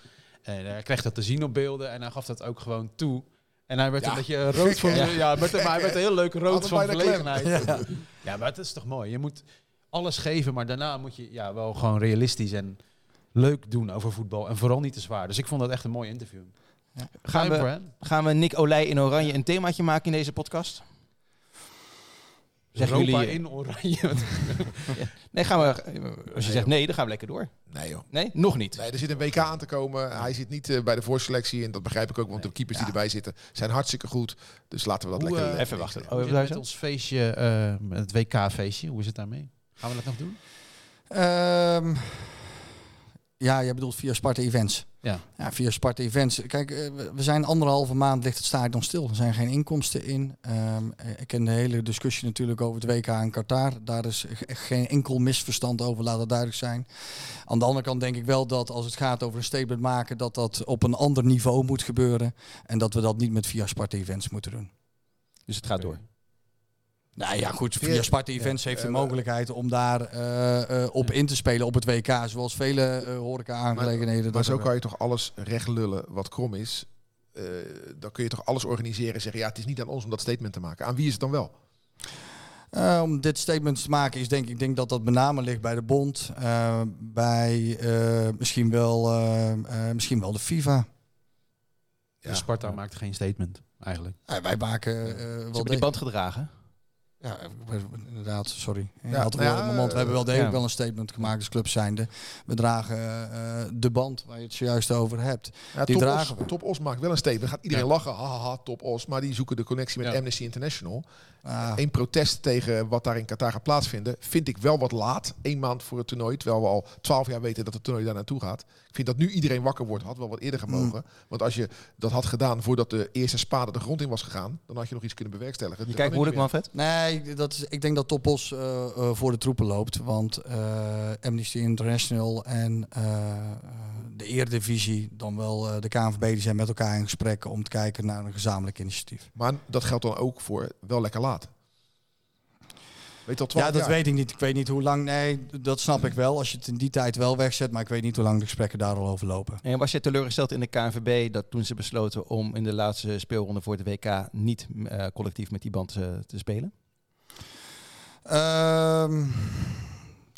En hij kreeg dat te zien op beelden en hij gaf dat ook gewoon toe. En hij werd Ja, een beetje rood van... Ja, maar hij werd heel leuk rood Altijd van verlegenheid. Ja. Ja. maar het is toch mooi. Je moet alles geven, maar daarna moet je ja, wel gewoon realistisch en leuk doen over voetbal. En vooral niet te zwaar. Dus ik vond dat echt een mooi interview. Gaan Time for we, gaan we Nick Olij in Oranje een themaatje maken in deze podcast? Zeggen Europa jullie- in oranje. Nee, gaan we, als je zegt nee, dan gaan we lekker door. Nee joh. Nee, nog niet. Nee, er zit een WK aan te komen. Hij zit niet eh, bij de voorselectie. En dat begrijp ik ook, want de keepers die erbij zitten zijn hartstikke goed. Dus laten we dat Hoe, lekker... eh, Even wachten. Oh, met ons feestje, eh, met het WK-feestje? Hoe is het daarmee? Gaan we dat nog doen? Ehm, ja, jij bedoelt via Sparta Events. Ja. Ja, via Sparta Events. Kijk, eh, we- zijn anderhalve maand ligt het stadion stil. Er zijn geen inkomsten in. Ehm, eh, ik ken de hele discussie natuurlijk over het WK in Qatar. Daar is geen enkel misverstand over, laat dat duidelijk zijn. Aan de andere kant denk ik wel dat als het gaat over een statement maken, dat dat op een ander niveau moet gebeuren. En dat we dat niet met via Sparta Events moeten doen. Dus het gaat door. Nou ja, goed. Via Ja, Sparta Events heeft de mogelijkheid om daar eh, eh, op in te spelen op het WK. Zoals vele eh horeca-aangelegenheden. Maar dat zo kan je toch alles recht lullen wat krom is. Eh, dan kun je toch alles organiseren en zeggen... ja, het is niet aan ons om dat statement te maken. Aan wie is het dan wel? Eh, om dit statement te maken is denk ik denk dat dat met name ligt bij de bond, eh, bij eh, misschien wel eh, eh, misschien wel de FIFA. Dus Sparta maakt geen statement, eigenlijk. Wij maken eh, Ze wel die band gedragen. Ja, eh, inderdaad, sorry. Ja, had nou wel ja, in mijn mond. We hebben wel degelijk ja. wel een statement gemaakt als club zijnde. We dragen eh, de band waar je het zojuist over hebt. Ja, Die Top, dragen Os, we. Top Os maakt wel een statement. Gaat iedereen Ja. lachen. Haha, Top Os. Maar die zoeken de connectie met Ja. Amnesty International. Ah, Eén protest tegen wat daar in Qatar gaat plaatsvinden. Vind ik wel wat laat. Eén maand voor het toernooi. Terwijl we al twaalf jaar weten dat het toernooi daar naartoe gaat. Ik vind dat nu iedereen wakker wordt. Had wel wat eerder gemogen. Want als je dat had gedaan voordat de eerste spade de grond in was gegaan. Dan had je nog iets kunnen bewerkstelligen. Je Dat kijkt moeilijk, meer. Manfred. Nee, dat is, ik denk dat Topos eh, eh, voor de troepen loopt. Want eh, Amnesty International en de Eredivisie, dan wel eh, de KNVB, die zijn met elkaar in gesprek om te kijken naar een gezamenlijk initiatief. Maar dat geldt dan ook voor wel lekker laat. Weet je al twaalf Ja, dat jaar? weet ik niet. Ik weet niet hoe lang. Nee, dat snap ik wel. Als je het in die tijd wel wegzet. Maar ik weet niet hoe lang de gesprekken daar al over lopen. En was je teleurgesteld in de KNVB dat toen ze besloten om in de laatste speelronde voor de WK niet eh, collectief met die band eh, te spelen? Ehm,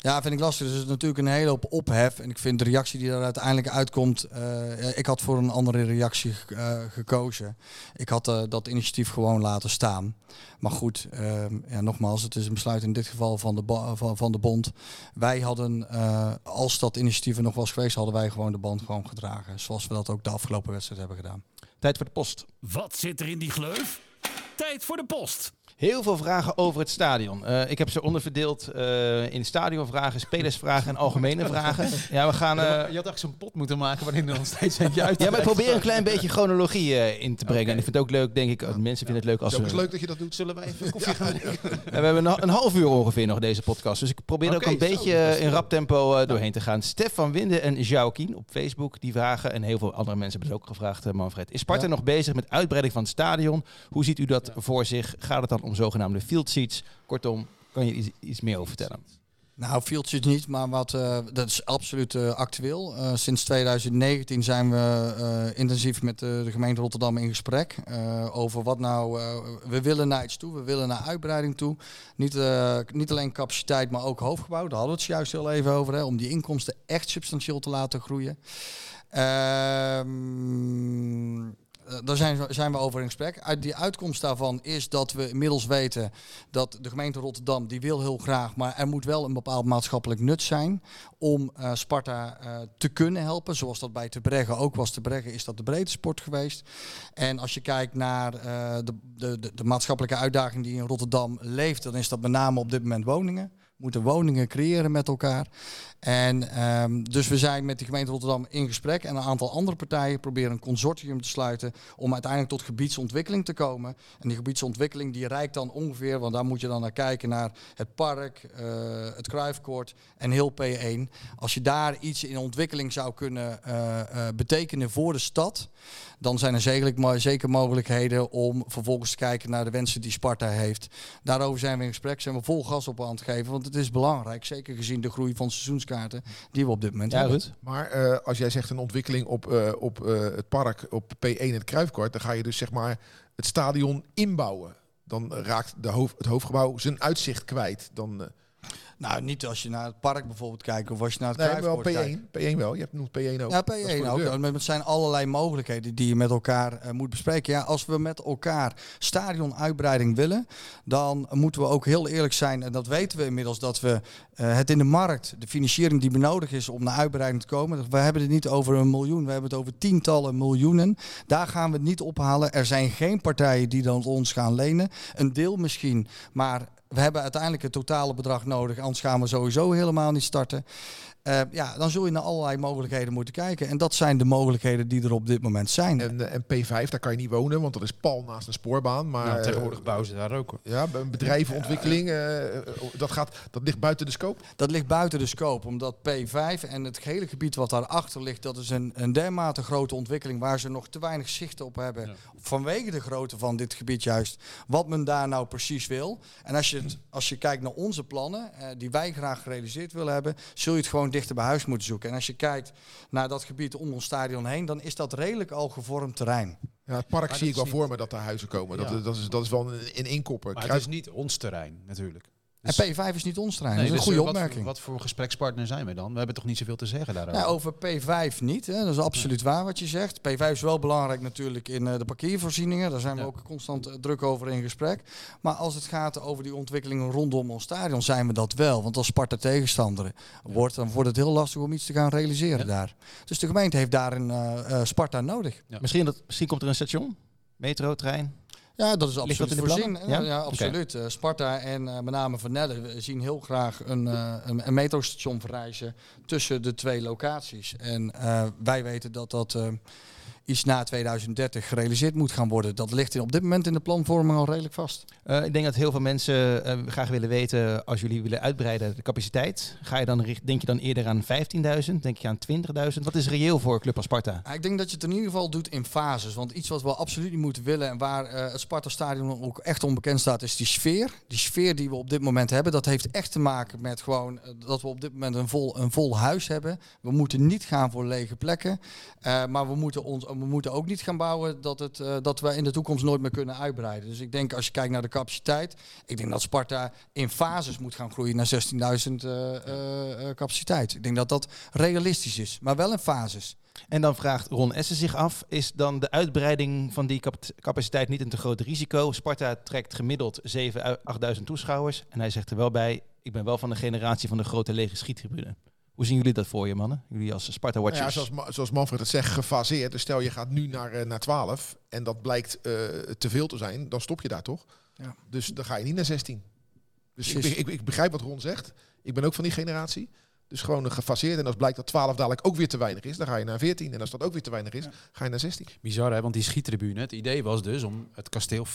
ja, vind ik lastig. Dus het is natuurlijk een hele hoop ophef. En ik vind de reactie die er uiteindelijk uitkomt. eh, ik had voor een andere reactie eh, gekozen. Ik had eh, dat initiatief gewoon laten staan. Maar goed, ehm, ja, nogmaals, het is een besluit in dit geval van de, van, van de bond. Wij hadden, als dat initiatief er nog was geweest, hadden wij gewoon de band gewoon gedragen. Zoals we dat ook de afgelopen wedstrijd hebben gedaan. Tijd voor de post. Wat zit er in die gleuf? Tijd voor de post. Heel veel vragen over het stadion. Eh, ik heb ze onderverdeeld eh, in stadionvragen, spelersvragen en algemene vragen. Ja, we gaan... eh, je had eigenlijk zo'n pot moeten maken waarin er nog steeds eentje uit. ja, maar ik probeer een klein beetje chronologie in te brengen. En ik vind het ook leuk, denk ik, oh, mensen vinden het leuk Het als is ook eens we... leuk dat je dat doet. Zullen wij even koffie gaan we hebben een, een half uur ongeveer nog deze podcast. Dus ik probeer er ook een beetje is in rap tempo doorheen te gaan. Stef van Winden en Joaquin op Facebook die vragen. En heel veel andere mensen hebben het ook gevraagd, Manfred. Is Sparta Ja. nog bezig met uitbreiding van het stadion? Hoe ziet u dat voor zich? Gaat het dan om zogenaamde field seats? Kortom, kan je iets, meer over vertellen? Nou, fieldjes niet, maar wat, eh, dat is absoluut eh, actueel. Eh, sinds 2019 zijn we intensief met de, gemeente Rotterdam in gesprek over wat nou. we willen naar iets toe, we willen naar uitbreiding toe. Niet, niet alleen capaciteit, maar ook hoofdgebouw. Daar hadden we het juist heel even over, hè, om die inkomsten echt substantieel te laten groeien. Ehm, eh, daar zijn, zijn we over in gesprek. Uit die uitkomst daarvan is dat we inmiddels weten dat de gemeente Rotterdam, die wil heel graag, maar er moet wel een bepaald maatschappelijk nut zijn om eh, Sparta eh, te kunnen helpen. Zoals dat bij Te Bregge ook was. Te Bregge is dat de breedte sport geweest. En als je kijkt naar eh, de, de, de, de maatschappelijke uitdaging die in Rotterdam leeft, dan is dat met name op dit moment woningen. Moeten woningen creëren met elkaar. En ehm, dus we zijn met de gemeente Rotterdam in gesprek en een aantal andere partijen proberen een consortium te sluiten om uiteindelijk tot gebiedsontwikkeling te komen. En die gebiedsontwikkeling die reikt dan ongeveer, want daar moet je dan naar kijken, naar het park, eh, het Kruifkoord en heel P1. Als je daar iets in ontwikkeling zou kunnen eh, eh, betekenen voor de stad, dan zijn er zeker, zeker mogelijkheden om vervolgens te kijken naar de wensen die Sparta heeft. Daarover zijn we in gesprek, zijn we vol gas op aan het geven, want het is belangrijk, zeker gezien de groei van seizoenskaarten die we op dit moment Ja, hebben. Maar eh, als jij zegt een ontwikkeling op, eh, op eh, het park, op P1 en het Kruifkort, dan ga je dus zeg maar het stadion inbouwen. Dan raakt de hoofd, het hoofdgebouw zijn uitzicht kwijt. Dan, eh, Nou, niet als je naar het park bijvoorbeeld kijkt of als je naar het nee, wel Kruifkoord kijkt. P1. P1 wel. Je hebt noemt P1 ook. Ja, Dat is voor P1 de ook. Het zijn allerlei mogelijkheden die je met elkaar eh, moet bespreken. Ja, als we met elkaar stadionuitbreiding willen, dan moeten we ook heel eerlijk zijn. En dat weten we inmiddels, dat we eh, het in de markt, de financiering die benodigd is om naar uitbreiding te komen. We hebben het niet over een miljoen, we hebben het over tientallen miljoenen. Daar gaan we het niet ophalen. Er zijn geen partijen die dan ons gaan lenen. Een deel misschien, maar we hebben uiteindelijk het totale bedrag nodig. Anders gaan we sowieso helemaal niet starten. Eh, ja, dan zul je naar allerlei mogelijkheden moeten kijken. En dat zijn de mogelijkheden die er op dit moment zijn. En, eh, en P5, daar kan je niet wonen, want dat is pal naast een spoorbaan. Maar Nou, eh, tegenwoordig bouwen ze daar ook. hoor. Ja, een bedrijvenontwikkeling, dat, gaat, dat ligt buiten de scope. Dat ligt buiten de scope, omdat P5 en het hele gebied wat daarachter ligt, dat is een, een dermate grote ontwikkeling waar ze nog te weinig zicht op hebben. Ja. Vanwege de grootte van dit gebied juist, wat men daar nou precies wil. En als je, het, als je kijkt naar onze plannen, eh, die wij graag gerealiseerd willen hebben, zul je het gewoon dichter bij huis moeten zoeken. En als je kijkt naar dat gebied om ons stadion heen, dan is dat redelijk al gevormd terrein. Ja, het park Maar zie ik wel voor me dat er huizen komen. Ja. Dat, dat, is, dat is wel een, een inkopper. Maar het is niet ons terrein, natuurlijk. En Dus- P5 is niet ons terrein, Nee, dat is een dus, goede eh, wat opmerking. voor- Wat, voor gesprekspartner zijn we dan? We hebben toch niet zoveel te zeggen daarover? Ja, over P5 niet. Hè. Dat is absoluut waar wat je zegt. P5 is wel belangrijk natuurlijk in eh, de parkeervoorzieningen. Daar zijn we Ja. ook constant eh, druk over in gesprek. Maar als het gaat over die ontwikkelingen rondom ons stadion, zijn we dat wel. Want als Sparta tegenstander wordt, dan wordt het heel lastig om iets te gaan realiseren Ja. daar. Dus de gemeente heeft daarin eh, Sparta nodig. Ja. Misschien, dat, misschien komt er een station? Metro, trein? Ja, dat is absoluut dat in de voorzien. Ja, Ja? absoluut. Eh, Sparta en eh, met name Van Nelle zien heel graag een, eh, een, een metrostation verrijzen tussen de twee locaties. En wij weten dat dat iets na 2030 gerealiseerd moet gaan worden. Dat ligt in, op dit moment in de planvorming al redelijk vast. Eh, ik denk dat heel veel mensen eh, graag willen weten, als jullie willen uitbreiden de capaciteit, ga je dan, denk je dan eerder aan 15.000? Denk je aan 20.000? Wat is reëel voor club als Sparta? Ik denk dat je het in ieder geval doet in fases. Want iets wat we absoluut niet moeten willen en waar eh, het Sparta-stadion ook echt onbekend staat, is die sfeer. Die sfeer die we op dit moment hebben, dat heeft echt te maken met gewoon dat we op dit moment een vol, een vol huis hebben. We moeten niet gaan voor lege plekken. Maar we moeten, ons, we moeten ook niet gaan bouwen dat, het, eh, dat we in de toekomst nooit meer kunnen uitbreiden. Dus ik denk als je kijkt naar de capaciteit, ik denk dat Sparta in fases moet gaan groeien naar 16.000 eh, eh, capaciteit. Ik denk dat dat realistisch is, maar wel in fases. En dan vraagt Ron Essen zich af, is dan de uitbreiding van die cap- capaciteit niet een te groot risico? Sparta trekt gemiddeld 7.000 à 8.000 toeschouwers. En hij zegt er wel bij, ik ben wel van de generatie van de grote lege schiettribune. Hoe zien jullie dat voor je, mannen? Jullie als Nou ja, Sparta-watchers. zoals, Ma- zoals Manfred het zegt, gefaseerd. Dus stel je gaat nu naar, eh, naar 12 en dat blijkt eh, te veel te zijn, dan stop je daar toch? Ja. Dus dan ga je niet naar 16. Dus ik, ik, ik begrijp wat Ron zegt. Ik ben ook van die generatie. Dus gewoon een gefaseerd. En als blijkt dat 12 dadelijk ook weer te weinig is, dan ga je naar 14. En als dat ook weer te weinig is, ga je naar 16. Bizar hè, want die schiettribune, het idee was dus om het kasteel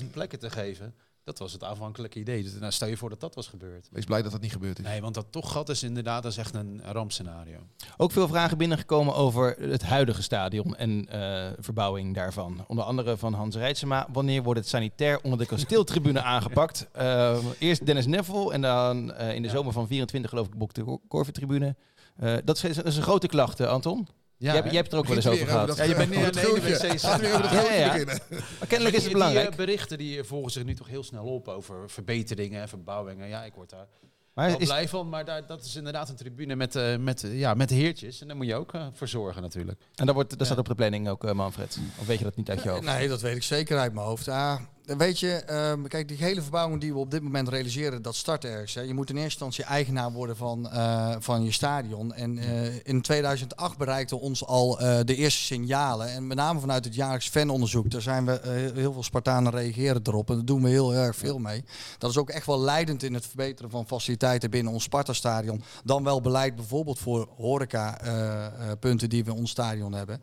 50.000 plekken te geven. Dat was het aanvankelijke idee. Dus nou, stel je voor dat dat was gebeurd. Wees blij dat dat niet gebeurd is. Nee, want dat toch gat is inderdaad dat is echt een rampscenario. Ook veel vragen binnengekomen over het huidige stadion en eh, verbouwing daarvan. Onder andere van Hans Rijtsema. Wanneer wordt het sanitair onder de kasteeltribune aangepakt? Eh, eerst Dennis Neville en dan eh, in de zomer van 24 geloof ik Bok de Korvertribune. Eh dat, is, dat is een grote klacht, Anton. Ja, jij, jij hebt er ook wel eens over gehad. Ja, je bent niet aan Ja, ja, gootje beginnen. Maar kennelijk is het Die, belangrijk. Die, eh, berichten die volgen zich nu toch heel snel op over verbeteringen en verbouwingen. Ja, ik word daar Maar wel blij van, maar daar, dat is inderdaad een tribune met, eh, met, eh, ja, met de heertjes. En daar moet je ook eh, voor zorgen natuurlijk. en dat, wordt, dat Ja. staat op de planning ook, eh, Manfred. Of weet je dat niet uit je hoofd? Nee, dat weet ik zeker uit mijn hoofd. Ja, weet je, ehm, kijk, die hele verbouwing die we op dit moment realiseren, dat start ergens. Hè. Je moet in eerste instantie eigenaar worden van, eh, van je stadion. En eh, in 2008 bereikten ons al eh, de eerste signalen. En met name vanuit het jaarlijks fanonderzoek. Daar zijn we, heel veel Spartanen reageren erop. En daar doen we heel erg veel mee. Dat is ook echt wel leidend in het verbeteren van faciliteiten binnen ons Sparta-stadion. Dan wel beleid bijvoorbeeld voor horeca-punten die we in ons stadion hebben.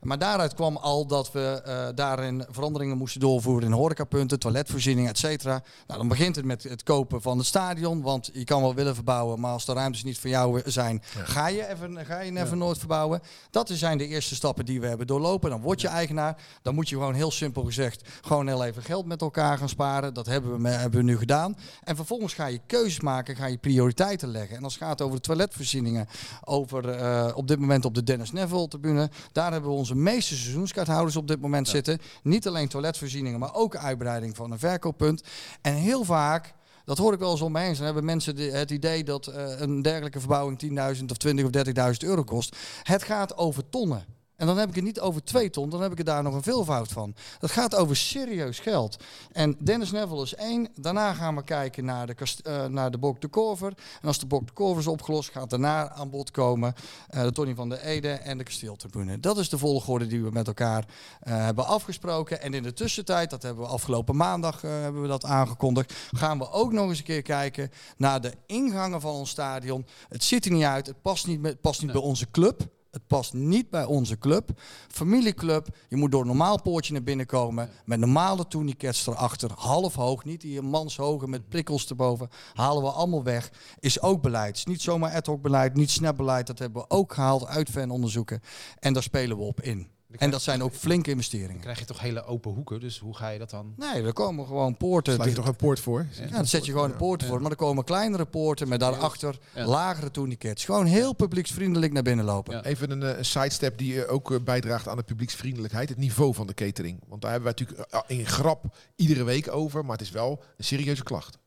Maar daaruit kwam al dat we eh, daarin veranderingen moesten doorvoeren in horecapunten, toiletvoorzieningen, et cetera. Nou, dan begint het met het kopen van het stadion, want je kan wel willen verbouwen, maar als de ruimtes niet voor jou zijn, ga je even, ga je even nooit verbouwen. Dat zijn de eerste stappen die we hebben doorlopen. Dan word je eigenaar. Dan moet je gewoon heel simpel gezegd gewoon heel even geld met elkaar gaan sparen. Dat hebben we, hebben we nu gedaan. En vervolgens ga je keuzes maken, ga je prioriteiten leggen. En als het gaat over de toiletvoorzieningen, over eh, op dit moment op de Dennis Neville tribune, daar hebben we onze meeste seizoenskaarthouders op dit moment zitten. Niet alleen toiletvoorzieningen, maar ook uitbreiding van een verkooppunt. En heel vaak. Dat hoor ik wel eens om me heen. Dan hebben mensen de- het idee dat eh, een dergelijke verbouwing 10.000 of 20 of 30.000 euro kost. Het gaat over tonnen. En dan heb ik het niet over twee ton, dan heb ik het daar nog een veelvoud van. Dat gaat over serieus geld. En Dennis Neville is één. Daarna gaan we kijken naar de, eh, naar de Bok de Korver. En als de Bok de Korver is opgelost, gaat daarna aan bod komen eh, de Tony van der Ede en de Kasteeltribune. Dat is de volgorde die we met elkaar eh, hebben afgesproken. En in de tussentijd, dat hebben we afgelopen maandag hebben we dat aangekondigd, gaan we ook nog eens een keer kijken naar de ingangen van ons stadion. Het ziet er niet uit, het past niet, met- het past niet bij onze club. Het past niet bij onze club. Familieclub, je moet door een normaal poortje naar binnen komen. Met normale tourniquets erachter. Half hoog, niet die manshoge met prikkels erboven. Halen we allemaal weg. Is ook beleid. Is niet zomaar ad hoc beleid, niet snap beleid. Dat hebben we ook gehaald uit fanonderzoeken. En daar spelen we op in. En dat zijn ook flinke Dan investeringen. krijg je toch hele open hoeken, dus hoe ga je dat dan? Nee, er komen gewoon poorten. Sla je toch een poort voor? Ja, dan zet je gewoon een poorten voor. Maar er komen kleinere poorten met daarachter Ja. lagere tourniquets. Gewoon heel publieksvriendelijk naar binnen lopen. Ja. Even een, eh, een sidestep die eh, ook eh, bijdraagt aan de publieksvriendelijkheid. Het niveau van de catering. Want daar hebben wij natuurlijk eh, in grap iedere week over. Maar het is wel een serieuze klacht.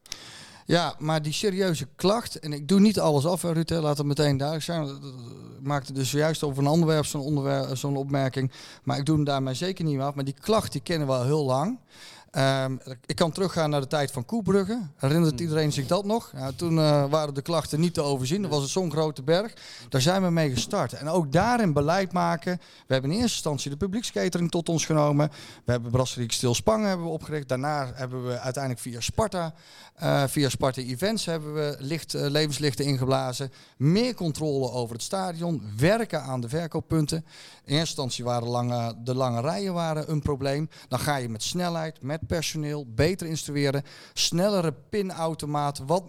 Ja, maar die serieuze klacht, en ik doe niet alles af, hè, Ruud, laat het meteen duidelijk zijn. Ik maakte dus zojuist over een onderwerp zo'n opmerking, maar ik doe hem daarmee zeker niet af. Maar die klacht die kennen we al heel lang. Ehm, ik kan teruggaan naar de tijd van Koebrugge. Herinnert iedereen zich dat nog? Ja, toen eh, waren de klachten niet te overzien. Dat was het zo'n grote berg. Daar zijn we mee gestart. En ook daarin beleid maken. We hebben in eerste instantie de publiekskatering tot ons genomen. We hebben Brasserie Stil Spangen hebben we opgericht. Daarna hebben we uiteindelijk via Sparta, eh, via Sparta Events hebben we licht, eh, levenslichten ingeblazen. Meer controle over het stadion. Werken aan de verkooppunten. In eerste instantie waren lange, de lange rijen waren een probleem. Dan ga je met snelheid, met personeel, beter instrueren. Snellere pinautomaten. Wat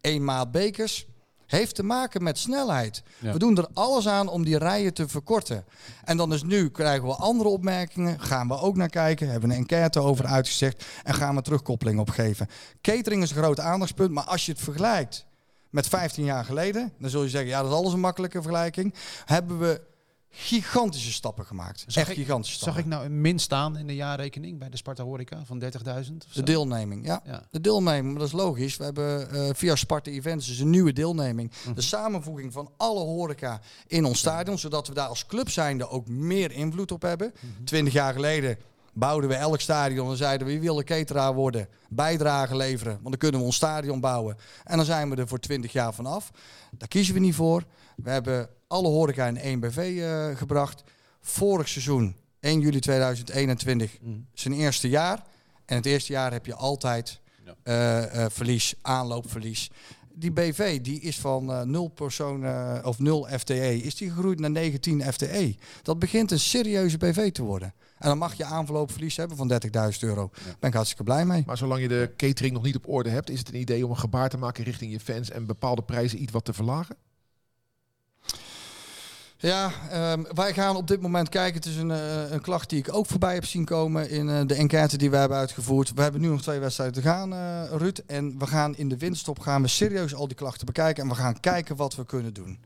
eenmaal bekers heeft te maken met snelheid. Ja. We doen er alles aan om die rijen te verkorten. En dan is nu krijgen we andere opmerkingen. Gaan we ook naar kijken. Hebben we een enquête over uitgezegd. En gaan we terugkoppeling opgeven. Catering is een groot aandachtspunt. Maar als je het vergelijkt met 15 jaar geleden. Dan zul je zeggen, ja dat is alles een makkelijke vergelijking. Hebben we gigantische stappen gemaakt. Zag Echt ik- gigantische Zag stappen. ik nou een min staan in de jaarrekening bij de Sparta Horeca van 30.000? of zo? De deelneming, ja. Ja. De deelneming, maar dat is logisch. We hebben eh, via Sparta Events dus een nieuwe deelneming. Mhm. De samenvoeging van alle horeca in ons stadion, zodat we daar als club zijnde ook meer invloed op hebben. Mhm. Twintig jaar geleden bouwden we elk stadion en zeiden we, wie wil cateraar worden? Bijdrage leveren, want dan kunnen we ons stadion bouwen. En dan zijn we er voor 20 jaar vanaf. Daar kiezen we niet voor. We hebben alle horeca in één BV eh, gebracht. Vorig seizoen, 1 juli 2021, Mhm. zijn eerste jaar. En het eerste jaar heb je altijd Ja. eh, eh, verlies, aanloopverlies. Die BV die is van eh 0 personen of 0 FTE, is die gegroeid naar 19 FTE. Dat begint een serieuze BV te worden. En dan mag je aanverloopverlies hebben van 30.000 euro. Daar ben ik hartstikke blij mee. Maar zolang je de catering nog niet op orde hebt, is het een idee om een gebaar te maken richting je fans en bepaalde prijzen iets wat te verlagen? Ja, ehm, wij gaan op dit moment kijken. Het is een, eh, een klacht die ik ook voorbij heb zien komen in eh, de enquête die we hebben uitgevoerd. We hebben nu nog twee wedstrijden te gaan, eh Ruud. En we gaan in de winststop gaan we serieus al die klachten bekijken. En we gaan kijken wat we kunnen doen.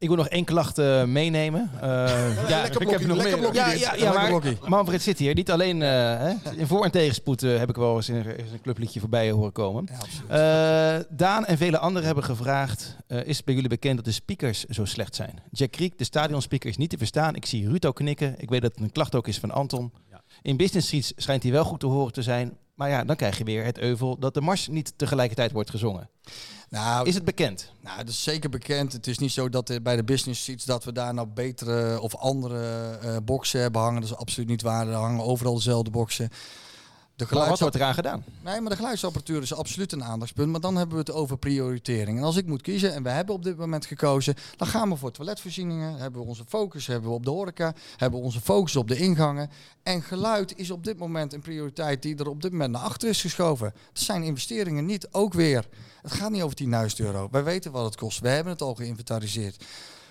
Ik wil nog één klacht uh, meenemen. Uh, ja, lekker blokkie, ik heb nog lekker meer. Ja, ja, ja maar Manfred zit hier. Niet alleen uh, hè, in voor- en tegenspoed heb ik wel eens in, een clubliedje voorbij horen komen. Daan en vele anderen hebben gevraagd: Is het bij jullie bekend dat de speakers zo slecht zijn? Jack Kriek, de stadionspeaker, is niet te verstaan. Ik zie Ruto knikken. Ik weet dat het een klacht ook is van Anton. In Business Streets schijnt hij wel goed te horen te zijn. Maar ja, dan krijg je weer het euvel dat de mars niet tegelijkertijd wordt gezongen. Nou, is het bekend? Nou, het is zeker bekend. Het is niet zo dat bij de business seats dat we daar nou betere of andere uh, boxen hebben hangen. Dat is absoluut niet waar. Er hangen overal dezelfde boxen. De geluids... Wat wordt eraan gedaan? Nee, maar de geluidsapparatuur is absoluut een aandachtspunt. Maar dan hebben we het over prioritering. En als ik moet kiezen, en we hebben op dit moment gekozen, dan gaan we voor toiletvoorzieningen. Hebben we onze focus hebben we op de horeca. Hebben we onze focus op de ingangen. En geluid is op dit moment een prioriteit die er op dit moment naar achter is geschoven. Dat zijn investeringen niet ook weer. Het gaat niet over 10.000 euro. Wij weten wat het kost. We hebben het al geïnventariseerd.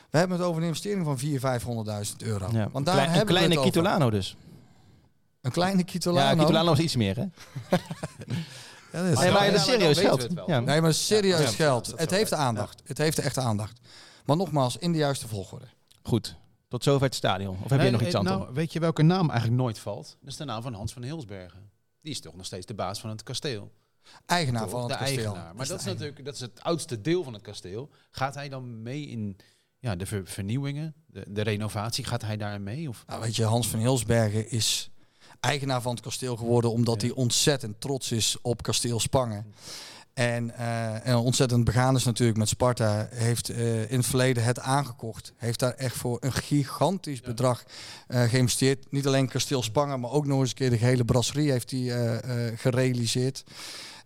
We hebben het over een investering van 400.000, 500.000 euro. Ja, Want daar Klein, hebben een kleine Kitolano dus. Een kleine Kitolano? Ja, Kitolano is iets meer, hè? ja, dat is nee, maar dat is serieus geld. Ja. Nee, maar serieus geld. Het heeft aandacht. Het heeft echt aandacht. Maar nogmaals, in de juiste volgorde. Goed. Tot zover het stadion. Of heb je nog iets aan? Nou, weet je welke naam eigenlijk nooit valt? Dat is de naam van Hans van Hilsbergen. Die is toch nog steeds de baas van het kasteel. Eigenaar van het kasteel. Eigenaar. Maar dat is, natuurlijk dat is het oudste deel van het kasteel. Gaat hij dan mee in ja, de vernieuwingen, de, de renovatie? Gaat hij daar mee? Of? Nou, weet je, Hans van Hilsbergen is eigenaar van het kasteel geworden omdat hij ontzettend trots is op kasteel Spangen. En, uh, en, ontzettend begaan is natuurlijk met Sparta. Heeft uh, in het verleden het aangekocht. Heeft daar echt voor een gigantisch bedrag uh, geïnvesteerd. Niet alleen kasteel Spangen, maar ook nog eens een keer de hele brasserie heeft hij gerealiseerd.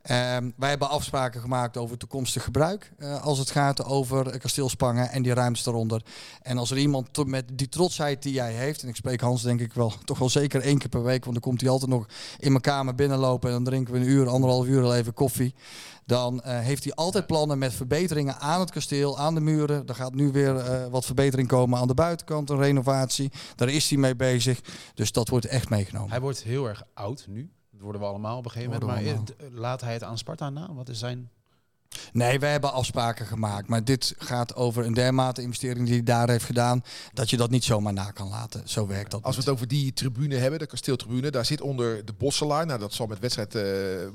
Ehm, wij hebben afspraken gemaakt over toekomstig gebruik. Uh, als het gaat over kasteelspangen en die ruimte eronder. En als er iemand met die trotsheid die jij heeft. En ik spreek Hans denk ik wel toch wel zeker één keer per week. Want dan komt hij altijd nog in mijn kamer binnenlopen. En dan drinken we een uur, anderhalf uur al even koffie. Dan uh, heeft hij altijd plannen met verbeteringen aan het kasteel, aan de muren. Er gaat nu weer uh, wat verbetering komen aan de buitenkant, een renovatie. Daar is hij mee bezig. Dus dat wordt echt meegenomen. Hij wordt heel erg oud nu worden we allemaal op een gegeven moment. Maar laat hij het aan Sparta na? Wat is zijn... Nee, wij hebben afspraken gemaakt. Maar dit gaat over een dermate investering die hij daar heeft gedaan. Dat je dat niet zomaar na kan laten. Zo werkt dat. Als we het over die tribune hebben, de kasteeltribune. Daar zit onder de Bosselaar. Nou, dat zal met wedstrijd, uh,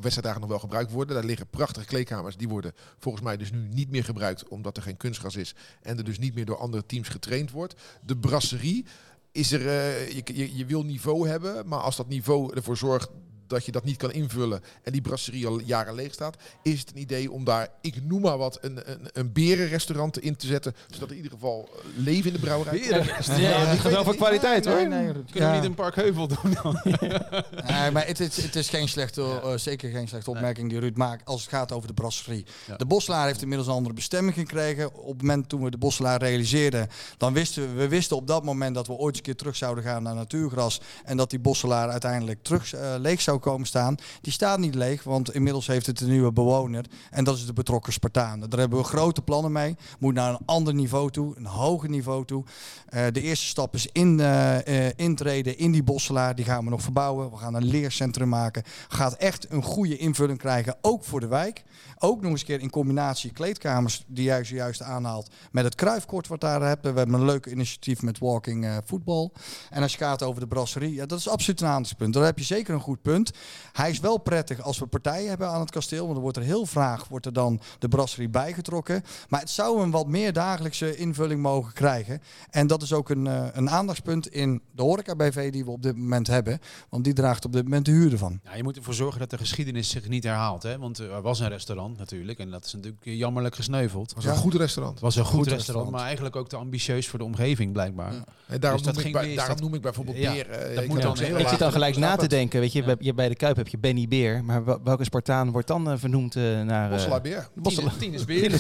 wedstrijddagen nog wel gebruikt worden. Daar liggen prachtige kleedkamers. Die worden volgens mij dus nu niet meer gebruikt. Omdat er geen kunstgras is. En er dus niet meer door andere teams getraind wordt. De brasserie is er, uh, je, je, je, wil niveau hebben, maar als dat niveau ervoor zorgt dat je dat niet kan invullen en die brasserie al jaren leeg staat, is het een idee om daar, ik noem maar wat, een, een, een berenrestaurant in te zetten, zodat in ieder geval leven in de brouwerij. Ja, ja, die gaat wel voor kwaliteit hoor. Nee, nee, Kunnen we niet een park Heuvel doen dan? nee, maar het, het, het, is geen slechte, uh, zeker geen slechte opmerking die Ruud maakt als het gaat over de brasserie. De Boslaar heeft inmiddels een andere bestemming gekregen. Op het moment toen we de Boslaar realiseerden, dan wisten we, we wisten op dat moment dat we ooit eens een keer terug zouden gaan naar natuurgras en dat die Bosselaar uiteindelijk terug uh, leeg zou komen staan. Die staat niet leeg, want inmiddels heeft het een nieuwe bewoner. En dat is de betrokken Spartaan. Daar hebben we grote plannen mee. Moet naar een ander niveau toe, een hoger niveau toe. Uh, de eerste stap is in, uh, uh, intreden in die bosselaar. Die gaan we nog verbouwen. We gaan een leercentrum maken. Gaat echt een goede invulling krijgen, ook voor de wijk. Ook nog eens een keer in combinatie kleedkamers, die jij zojuist aanhaalt, met het kruifkort wat daar hebben. We hebben een leuk initiatief met walking voetbal. En als je gaat over de brasserie, ja, dat is absoluut een aandachtspunt. Daar heb je zeker een goed punt. Hij is wel prettig als we partijen hebben aan het kasteel, want dan wordt er heel vraag, wordt er dan de brasserie bijgetrokken. Maar het zou een wat meer dagelijkse invulling mogen krijgen. En dat is ook een, uh, een aandachtspunt in de horeca-BV die we op dit moment hebben. Want die draagt op dit moment de huur ervan. Ja, je moet ervoor zorgen dat de geschiedenis zich niet herhaalt. Hè? Want er was een restaurant natuurlijk en dat is natuurlijk jammerlijk gesneuveld. Het was een goed restaurant. Het was een goed, restaurant, maar eigenlijk ook te ambitieus voor de omgeving blijkbaar. Ja. En daarom, dus noem, ik, bij, daarom noem ik bijvoorbeeld ja, Beer. Uh, dat moet dan ik zit dan gelijk na te denken. Weet je, je bij de Kuip heb je Benny Beer. Maar welke Spartaan wordt dan uh, vernoemd uh, naar... Bosselaar Beer. Bosselaar. Tien is Beer.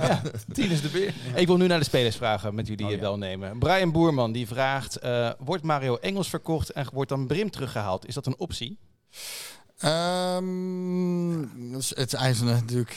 ja, tien is de Beer. Ik wil nu naar de spelers vragen met jullie oh, ja. wel nemen. Brian Boerman die vraagt... wordt Mario Engels verkocht en wordt dan Brim teruggehaald? Is dat een optie? Ehm, dus het is natuurlijk...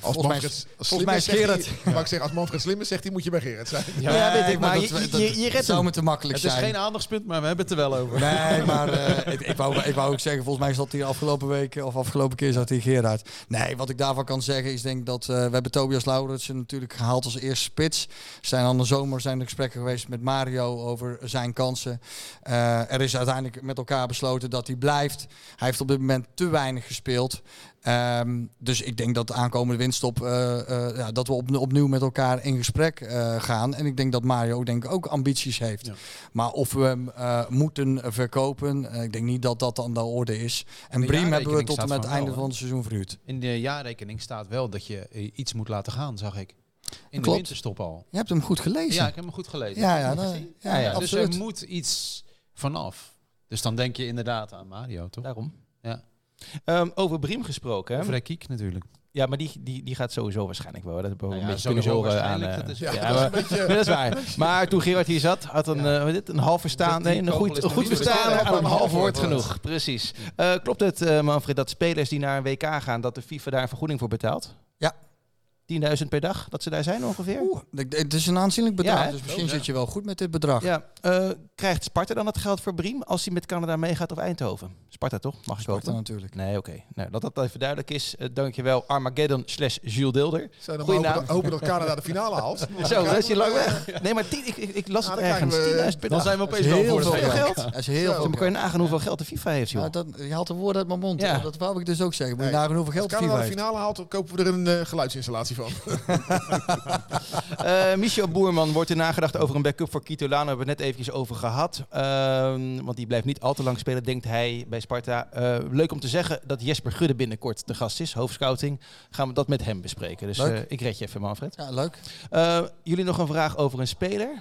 Als Volgens mij, Manfred volgens mij is is, hij- mag ik zeggen, als Manfred slim is, zegt hij, moet je bij Gerard zijn. Ja, weet ik, maar dat- je- dat- je- je redt zou me te makkelijk Het is zijn. geen aandachtspunt, maar we hebben het er wel over. Nee, maar eh, ik, ik, wou, ik wou ook zeggen, volgens mij zat hier afgelopen week of afgelopen keer zat hier Gerard. Nee, wat ik daarvan kan zeggen is denk dat eh, we hebben Tobias Laurensen natuurlijk gehaald als eerste spits. Zijn aan de zomer zijn er gesprekken geweest met Mario over zijn kansen. Eh, er is uiteindelijk met elkaar besloten dat hij blijft. Hij heeft op dit moment te weinig gespeeld. Ehm, dus ik denk dat de aankomende winststop, eh, eh, ja, dat we op, opnieuw met elkaar in gesprek eh, gaan. En ik denk dat Mario denk ik ook ambities heeft. Ja. Maar of we hem eh, moeten verkopen, ik denk niet dat dat aan de orde is. En Briem hebben we tot en met het wel, einde van het seizoen verhuurd. In de jaarrekening staat wel dat je iets moet laten gaan, zag ik. In de winterstop al. Je hebt hem goed gelezen. Ja, ik heb hem goed gelezen. ja, ja, nou, ja, ja. Dus er moet iets vanaf. Dus dan denk je inderdaad aan Mario, toch? Daarom. Ja. Ehm, over Briem gesproken. hè? Vrij kiek natuurlijk. Ja, maar die, die, die gaat sowieso waarschijnlijk wel. Dat hebben we Nou een ja, beetje kunnen horen aan... eh, dat is- ja, maar dat is waar. Maar toen Gerard hier zat, had een, eh, is dit, een half verstaan. Nee, een goed, een goed verstaan aan een half woord woord. genoeg. Precies. Eh, klopt het, eh, Manfred, dat spelers die naar een WK gaan, dat de FIFA daar een vergoeding voor betaalt? Ja. 10.000 per dag, dat ze daar zijn ongeveer? Oeh, het is een aanzienlijk bedrag, Ja, dus misschien zit je wel goed met dit bedrag. Ja, eh, krijgt Sparta dan het geld voor Briem als hij met Canada meegaat of Eindhoven? Sparta toch? Mag ik Sparta hopen? natuurlijk. Nee, oké. Nou, dat dat even duidelijk is. Uh, dankjewel Armageddon slash Jules Dilder. Zou dan hopen, hopen dat Canada de finale haalt. Zo, dat is je lang weg. Nee, maar tien, ik, ik, ik las Nou, het dan ergens. krijgen we- 10.000 per Dan dag. zijn we Dat opeens wel heel voor veel geld. geld. Dat is heel veel Dan kun je nagaan hoeveel geld de FIFA heeft, joh. Ja, dat, je haalt de woorden uit mijn mond. Ja. Dat wou ik dus ook zeggen. Moet je nagaan hoeveel Als geld de Canada FIFA de heeft. finale haalt, dan kopen we er een eh, geluidsinstallatie van. Eh, Michel Boerman wordt er nagedacht over een backup voor Kito Lano. Hebben we het net eventjes over gehad. Ehm, want die blijft niet al te lang spelen, denkt hij bij Sparta. Eh, leuk om te zeggen dat Jesper Gudde binnenkort de gast is, hoofdscouting. Gaan we dat met hem bespreken. Dus eh, ik red je even, Manfred. Ja, leuk. Eh, jullie nog een vraag over een speler?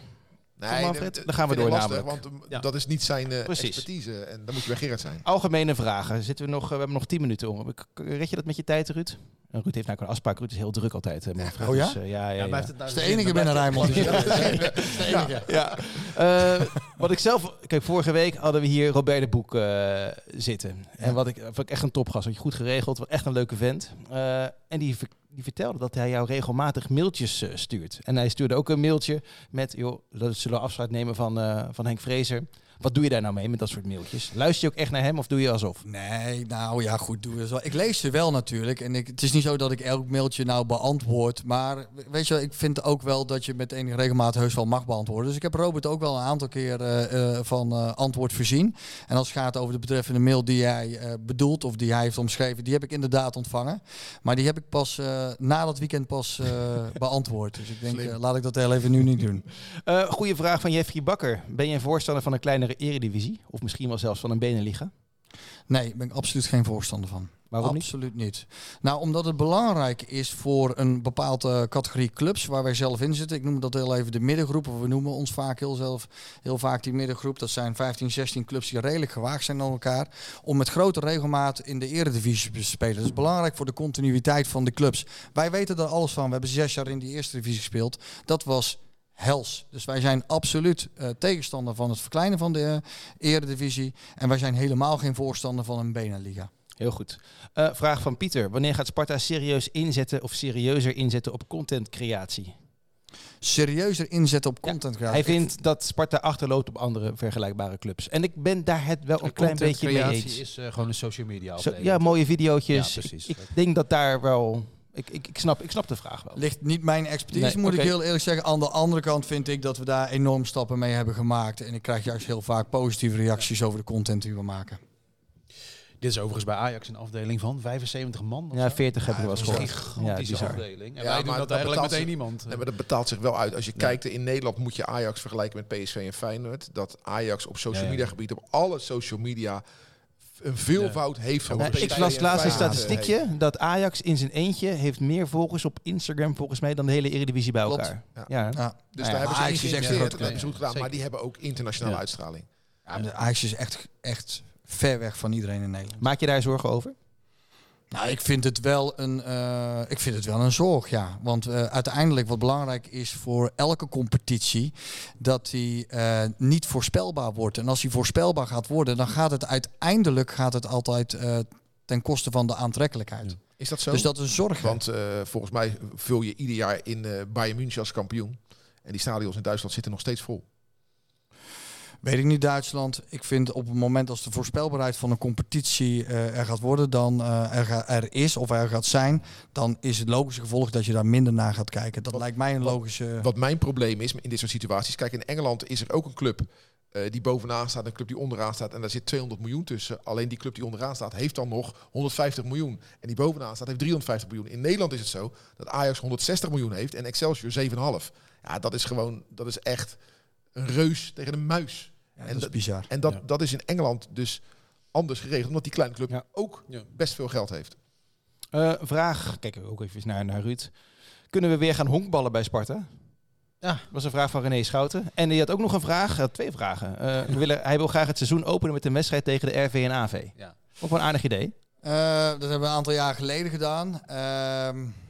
Manfred? dat- Dan gaan we door lastig, namelijk. Want eh, Ja. dat is niet zijn eh, expertise. En dan moet je bij Gerard zijn. Algemene vragen. Zitten we, nog, eh, we hebben nog 10 minuten om. Red je dat met je tijd, Ruud? En Ruud heeft nou een afspraak. Ruud is heel druk altijd, eh, Manfred. Oh ja? Dus, eh, ja, ja, ja. blijft het nou Dat is de enige binnen Rijnmond. Ja. Eh, wat ik zelf... Kijk, vorige week hadden we hier Robert de Boek eh, zitten. En wat ik, ik echt een topgast. Had je goed geregeld. Wat echt een leuke vent. Eh, en die, die vertelde dat hij jou regelmatig mailtjes eh, stuurt. En hij stuurde ook een mailtje met... joh, dat zullen we afscheid nemen van, eh, van Henk Vrezer. Wat doe je daar nou mee met dat soort mailtjes? Luister je ook echt naar hem of doe je alsof? Nee, nou ja, goed. Doe wel. Ik lees ze wel natuurlijk. En ik, het is niet zo dat ik elk mailtje nou beantwoord. Maar weet je, wel, ik vind ook wel dat je met enige regelmaat heus wel mag beantwoorden. Dus ik heb Robert ook wel een aantal keer eh, eh, van eh, antwoord voorzien. En als het gaat over de betreffende mail die hij bedoelt of die hij heeft omschreven, die heb ik inderdaad ontvangen. Maar die heb ik pas na dat weekend pas beantwoord. Dus ik denk, laat ik dat heel even nu niet doen. Goeie vraag van Jeffrey Bakker. Ben je een voorstander van een kleinere eredivisie? Of misschien wel zelfs van een Beneliga? Nee, daar ben ik absoluut geen voorstander van. Waarom niet? Absoluut niet. Nou, omdat het belangrijk is voor een bepaalde categorie clubs waar wij zelf in zitten. Ik noem dat heel even de middengroep. Of we noemen ons vaak heel, zelf, heel vaak die middengroep. Dat zijn 15, 16 clubs die redelijk gewaagd zijn aan elkaar. Om met grote regelmaat in de eredivisie te spelen. Dat is belangrijk voor de continuïteit van de clubs. Wij weten er alles van. We hebben zes jaar in die eerste divisie gespeeld. Dat was hels. Dus wij zijn absoluut eh, tegenstander van het verkleinen van de eh, eredivisie. En wij zijn helemaal geen voorstander van een Beneliga. Heel goed. Eh, vraag van Pieter. Wanneer gaat Sparta serieus inzetten of serieuzer inzetten op contentcreatie? serieuzer inzetten op Ja, content Hij vindt dat Sparta achterloopt op andere vergelijkbare clubs. En ik ben daar het wel een klein beetje mee creatie eens. is eh, gewoon een social media Zo, ja, mooie videootjes. Ja, precies. Ik, ik denk dat daar wel... Ik, ik, ik, snap, ik snap de vraag wel. Ligt niet mijn expertise, Nee, moet ik heel eerlijk zeggen. Aan de andere kant vind ik dat we daar enorm stappen mee hebben gemaakt. En ik krijg juist heel vaak positieve reacties over de content die we maken. Dit is overigens bij Ajax een afdeling van 75 man. of Ja, zo. 40 heb ik wel een gehoord. Ja, gigantische bizar. afdeling. En Ja, wij doen maar dat dat eigenlijk betaalt met één zich- iemand. Nee, maar dat betaalt zich wel uit. Als je kijkt in Nederland moet je Ajax vergelijken met PSV en Feyenoord. Dat Ajax op social Ja, ja. media gebied, op alle social media, een veelvoud heeft van Nou, ik las laatst een statistiekje dat Ajax in zijn eentje heeft meer volgers op Instagram volgens mij dan de hele Eredivisie bij Klopt. elkaar. Ja. Ja. Ja. Dus daar hebben ze Ajax is echt groot. goed gedaan. Zeker. Maar die hebben ook internationale Ja. uitstraling. Ajax is echt, echt ver weg van iedereen in Nederland. Maak je daar zorgen over? Nou, ik vind het wel een, eh, ik vind het wel een zorg, ja. Want eh, uiteindelijk wat belangrijk is voor elke competitie, dat die eh, niet voorspelbaar wordt. En als die voorspelbaar gaat worden, dan gaat het uiteindelijk gaat het altijd eh, ten koste van de aantrekkelijkheid. Is dat zo? Dus dat is een zorg. Want uh, volgens mij vul je ieder jaar in uh, Bayern München als kampioen. En die stadions in Duitsland zitten nog steeds vol. Weet ik niet, Duitsland. Ik vind op het moment als de voorspelbaarheid van een competitie uh, er gaat worden, dan uh, er, ga, er, is of er gaat zijn, dan is het logische gevolg dat je daar minder naar gaat kijken. Dat wat, lijkt mij een logische. Wat, wat, mijn probleem is in dit soort situaties. Kijk, in Engeland is er ook een club uh, die bovenaan staat, een club die onderaan staat. En daar zit 200 miljoen tussen. Alleen die club die onderaan staat, heeft dan nog 150 miljoen. En die bovenaan staat, heeft 350 miljoen. In Nederland is het zo dat Ajax 160 miljoen heeft en Excelsior 7,5. Ja, dat is gewoon, dat is echt een reus tegen een muis. Ja, en dat is bizar. En dat, ja. dat is in Engeland dus anders geregeld, omdat die kleine club ja. ook best veel geld heeft. Uh, vraag, kijken we ook even naar, naar Ruud. Kunnen we weer gaan honkballen bij Sparta? Ja. Dat was een vraag van René Schouten. En die had ook nog een vraag, uh, twee vragen. Uh, we willen, hij wil graag het seizoen openen met een wedstrijd tegen de RV en AV. Ja. Ook wel een aardig idee. dat hebben we een aantal jaar geleden gedaan.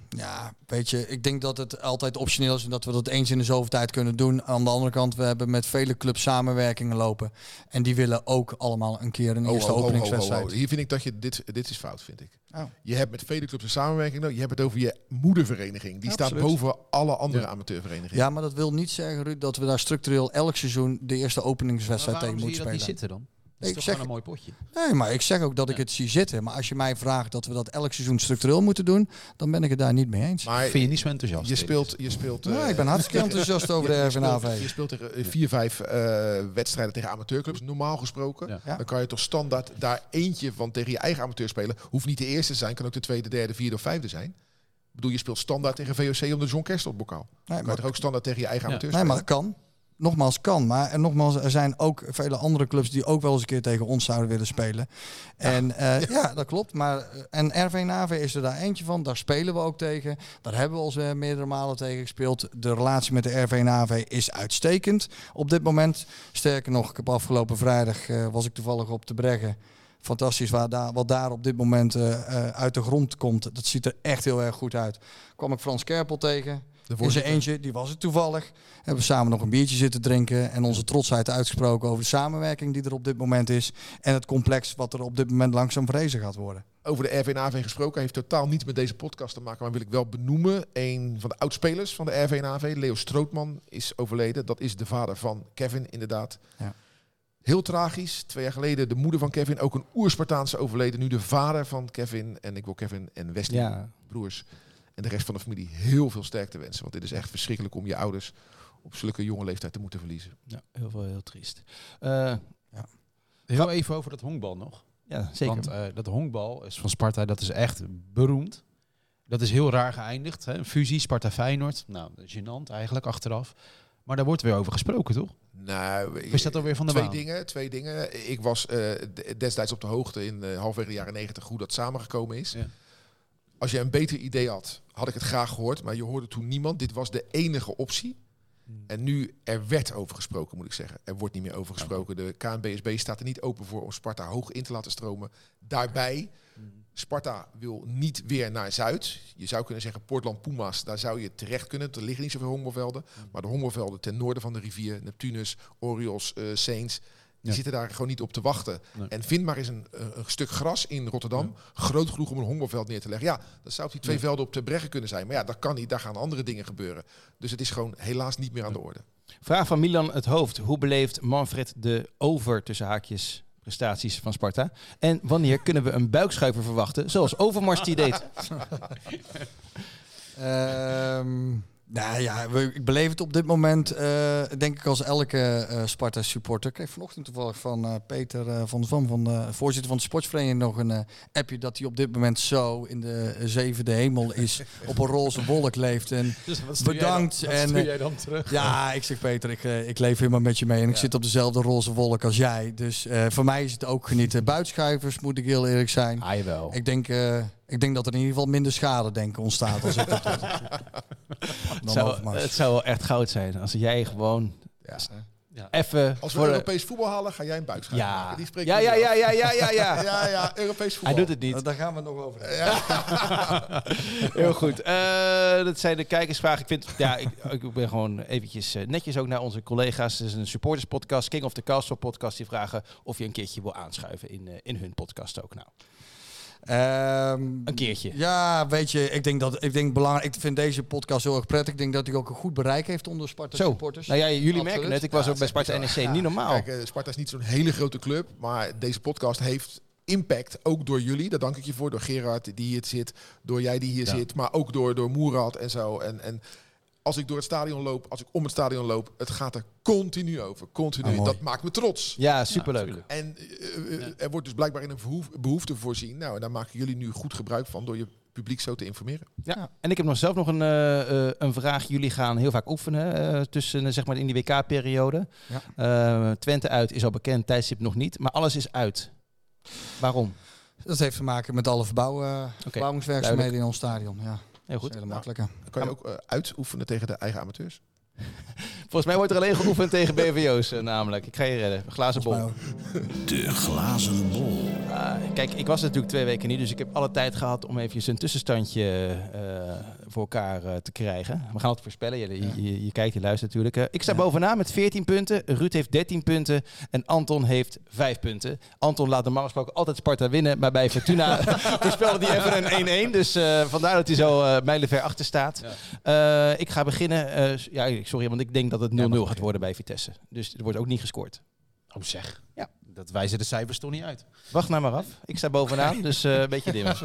Ja, weet je, ik denk dat het altijd optioneel is en dat we dat eens in de zoveel tijd kunnen doen. Aan de andere kant, we hebben met vele clubs samenwerkingen lopen. En die willen ook allemaal een keer een oh, eerste oh, oh, openingswedstrijd. Oh, oh, Hier vind ik dat je dit, dit is fout, vind ik. Je hebt met vele clubs een samenwerking. Je hebt het over je moedervereniging. Die staat boven alle andere ja. amateurverenigingen. Ja, maar dat wil niet zeggen, Ruud, dat we daar structureel elk seizoen de eerste openingswedstrijd tegen moeten spelen. niet zitten dan? Dat is ik zeg, een mooi potje. Nee, maar ik zeg ook dat ik het zie zitten. Maar als je mij vraagt dat we dat elk seizoen structureel moeten doen, dan ben ik het daar niet mee eens. Maar vind je niet zo enthousiast? Je speelt, je speelt. Uh, nee, ik ben hartstikke enthousiast over de RVNAV. Je speelt tegen vier, vijf uh, wedstrijden tegen amateurclubs. Normaal gesproken, ja. dan kan je toch standaard daar eentje van tegen je eigen amateur spelen. Hoeft niet de eerste te zijn, kan ook de tweede, derde, vierde of vijfde zijn. Ik bedoel, je speelt standaard tegen VOC om de John Kerstel bokaal. Nee, kan maar je toch ook standaard tegen je eigen ja. amateur nee, spelen? maar dat kan nogmaals kan. Maar en nogmaals, er zijn ook vele andere clubs die ook wel eens een keer tegen ons zouden willen spelen. Ja. En uh, ja, dat klopt. Maar en RV Nave is er daar eentje van. Daar spelen we ook tegen. Daar hebben we ons uh, meerdere malen tegen gespeeld. De relatie met de RV Nave is uitstekend op dit moment. Sterker nog, ik heb afgelopen vrijdag uh, was ik toevallig op de Breggen. Fantastisch waar daar, wat daar op dit moment uit de grond komt. Dat ziet er echt heel erg goed uit. Kwam ik Frans Kerpel tegen. In zijn eentje, die was het toevallig. Hebben we samen nog een biertje zitten drinken en onze trotsheid uitgesproken over de samenwerking die er op dit moment is. En het complex wat er op dit moment langzaam vrezen gaat worden. Over de RVNAV gesproken, heeft totaal niets met deze podcast te maken, maar wil ik wel benoemen. Een van de oudspelers van de RVNAV, Leo Strootman, is overleden. Dat is de vader van Kevin, inderdaad. Ja. Heel tragisch. Twee jaar geleden de moeder van Kevin, ook een oerspartaanse overleden. Nu de vader van Kevin. En ik wil Kevin en Wesley, ja. broers, en de rest van de familie heel veel sterkte wensen. Want dit is echt verschrikkelijk om je ouders op zulke jonge leeftijd te moeten verliezen. Ja, heel veel, heel triest. Uh, ja. Heel even over dat honkbal nog. Ja, zeker. Want uh, dat honkbal is van Sparta, dat is echt beroemd. Dat is heel raar geëindigd. Hè? Een fusie, Sparta-Feyenoord. Nou, gênant eigenlijk, achteraf. Maar daar wordt weer over gesproken, toch? Nou, is dat alweer van de twee baan? dingen. Twee dingen. Ik was uh, destijds op de hoogte in uh, halverwege de jaren negentig hoe dat samengekomen is. Ja. Als je een beter idee had, had ik het graag gehoord. Maar je hoorde toen niemand. Dit was de enige optie. En nu, er werd over gesproken, moet ik zeggen. Er wordt niet meer over gesproken. De KNBSB staat er niet open voor om Sparta hoog in te laten stromen. Daarbij, Sparta wil niet weer naar Zuid. Je zou kunnen zeggen, Portland Pumas, daar zou je terecht kunnen. Er liggen niet zoveel hongervelden. Maar de hongervelden ten noorden van de rivier, Neptunus, Orioles, uh, Saints... Die ja. zitten daar gewoon niet op te wachten. Nee. En vind maar eens een, een, stuk gras in Rotterdam. Ja. Groot genoeg om een hongerveld neer te leggen. Ja, dat zou op die twee ja. velden op de breggen kunnen zijn. Maar ja, dat kan niet. Daar gaan andere dingen gebeuren. Dus het is gewoon helaas niet meer aan de orde. Vraag van Milan het Hoofd. Hoe beleeft Manfred de over tussen haakjes prestaties van Sparta? En wanneer kunnen we een buikschuiver verwachten? Zoals Overmars die deed. um, Nou ja, ik beleef het op dit moment, uh, denk ik als elke uh, Sparta-supporter. Ik kreeg vanochtend toevallig van uh, Peter van Van, van de voorzitter van de sportsvereniging, nog een appje dat hij op dit moment zo in de zevende hemel is, op een roze wolk leeft. En dus bedankt. Dan, en jij dan terug? Ja, ik zeg Peter, ik, ik leef helemaal met je mee en ja. ik zit op dezelfde roze wolk als jij. Dus voor mij is het ook genieten. Buitschuivers, moet ik heel eerlijk zijn. Ah, wel. Ik denk... Ik denk dat er in ieder geval minder schade denken ontstaat als ik dat doe. het, zou, het zou wel echt goud zijn als jij gewoon ja. Ja. even als we Europees voetbal halen, ga jij een buikschuif ja. maken. Die spreekt ja, ja, ja, ja, ja, ja, ja. ja, ja, Europees voetbal. Hij doet het niet. Nou, daar gaan we het nog over. Heel goed. Uh, dat zijn de kijkersvragen. Ik vind, ja, ik, ik ben gewoon eventjes uh, netjes ook naar onze collega's. Het is een supporters podcast, King of the Castle podcast. Die vragen of je een keertje wil aanschuiven in, uh, in hun podcast ook. Nou. Ehm, Een keertje. Ja, weet je, ik denk dat ik denk belangrijk. Ik vind deze podcast heel erg prettig. Ik denk dat hij ook een goed bereik heeft onder Sparta Zo. supporters. Nou ja, jullie Absoluut. merken het. Ik was Ja, ook bij Sparta. NEC. Niet normaal. Kijk, eh, Sparta is niet zo'n hele grote club, maar deze podcast heeft impact ook door jullie. Daar dank ik je voor. Door Gerard die hier zit, door jij die hier Ja. zit, maar ook door, door Moerad en zo. En, en als ik door het stadion loop, als ik om het stadion loop, het gaat er continu over. Continu. Ah, dat maakt me trots. Ja, superleuk. En eh, eh, er wordt dus blijkbaar in een behoef- behoefte voorzien. Nou, en daar maken jullie nu goed gebruik van door je publiek zo te informeren. Ja. En ik heb nog zelf nog een, eh, eh, een vraag. Jullie gaan heel vaak oefenen eh, tussen eh, zeg maar in die WK-periode. Ja. Twente uit is al bekend, tijdstip nog niet. Maar alles is uit. Waarom? Dat heeft te maken met alle verbouw, eh, verbouwingswerkzaamheden in ons stadion. Ja, Heel goed. makkelijke. Dan kan je ook eh, uitoefenen tegen de eigen amateurs. Volgens mij wordt er alleen geoefend tegen BVO's eh, namelijk. Ik ga je redden. Glazen bol. De glazen bol. Ah, kijk, ik was natuurlijk twee weken niet, dus ik heb alle tijd gehad om even een tussenstandje eh, voor elkaar eh, te krijgen. We gaan het voorspellen. Je, je, je, je kijkt, je luistert natuurlijk. Eh, ik sta bovenaan met 14 punten. Ruud heeft 13 punten en Anton heeft 5 punten. Anton laat normaal gesproken altijd Sparta winnen, maar bij Fortuna voorspelde hij even een 1-1. Dus eh, vandaar dat hij zo eh mijlenver achter staat. Eh, ik ga beginnen. eh, ja, sorry, want ik denk dat het 0-0 mag gaat worden bij Vitesse. Dus er wordt ook niet gescoord. Oh zeg. Ja. Dat wijzen de cijfers toch niet uit. Wacht nou maar af. Ik sta bovenaan, dus eh, een beetje dimmen.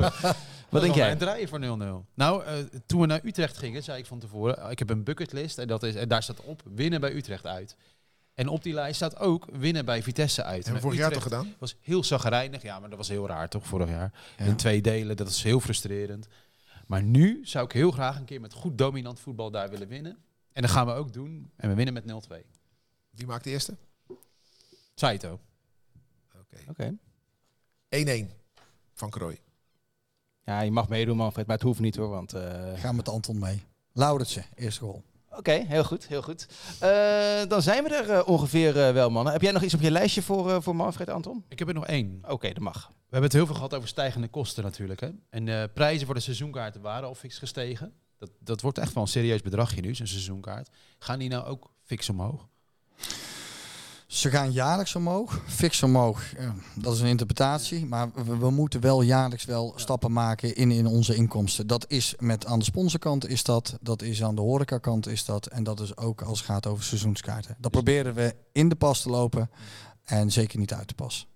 Wat denk jij? En draaien voor 0-0. Nou, eh, toen we naar Utrecht gingen, zei ik van tevoren, eh, ik heb een bucketlist en, dat is, en daar staat op winnen bij Utrecht uit. En op die lijst staat ook winnen bij Vitesse uit. Hebben we vorig jaar toch gedaan? was heel zagrijnig. Ja, maar dat was heel raar toch, vorig jaar. Ja. In twee delen, dat is heel frustrerend. Maar nu zou ik heel graag een keer met goed dominant voetbal daar willen winnen. En dat gaan we ook doen. En we winnen met 0-2. Wie maakt de eerste? Saito. Oké. 1-1 van Krooi. Ja, je mag meedoen, Manfred, maar het hoeft niet hoor. Want, eh, Ga met Anton mee. Lauritsen, eerste goal. Oké, heel goed, heel goed. Eh, dan zijn we er eh, ongeveer wel, mannen. Heb jij nog iets op je lijstje voor, voor Manfred, Anton? Ik heb er nog één. Oké, dat mag. We hebben het heel veel gehad over stijgende kosten natuurlijk. Hè? En eh, prijzen voor de seizoenkaarten waren al fix gestegen. Dat, dat wordt echt wel een serieus bedragje nu, zo'n seizoenkaart. Gaan die nou ook fix omhoog? Ze gaan jaarlijks omhoog, fix omhoog. Ja, dat is een interpretatie, maar we, we moeten wel jaarlijks wel stappen maken in, in onze inkomsten. Dat is met aan de sponsorkant is dat, dat is aan de horecakant is dat en dat is ook als het gaat over seizoenskaarten. Dat proberen we in de pas te lopen en zeker niet uit de pas.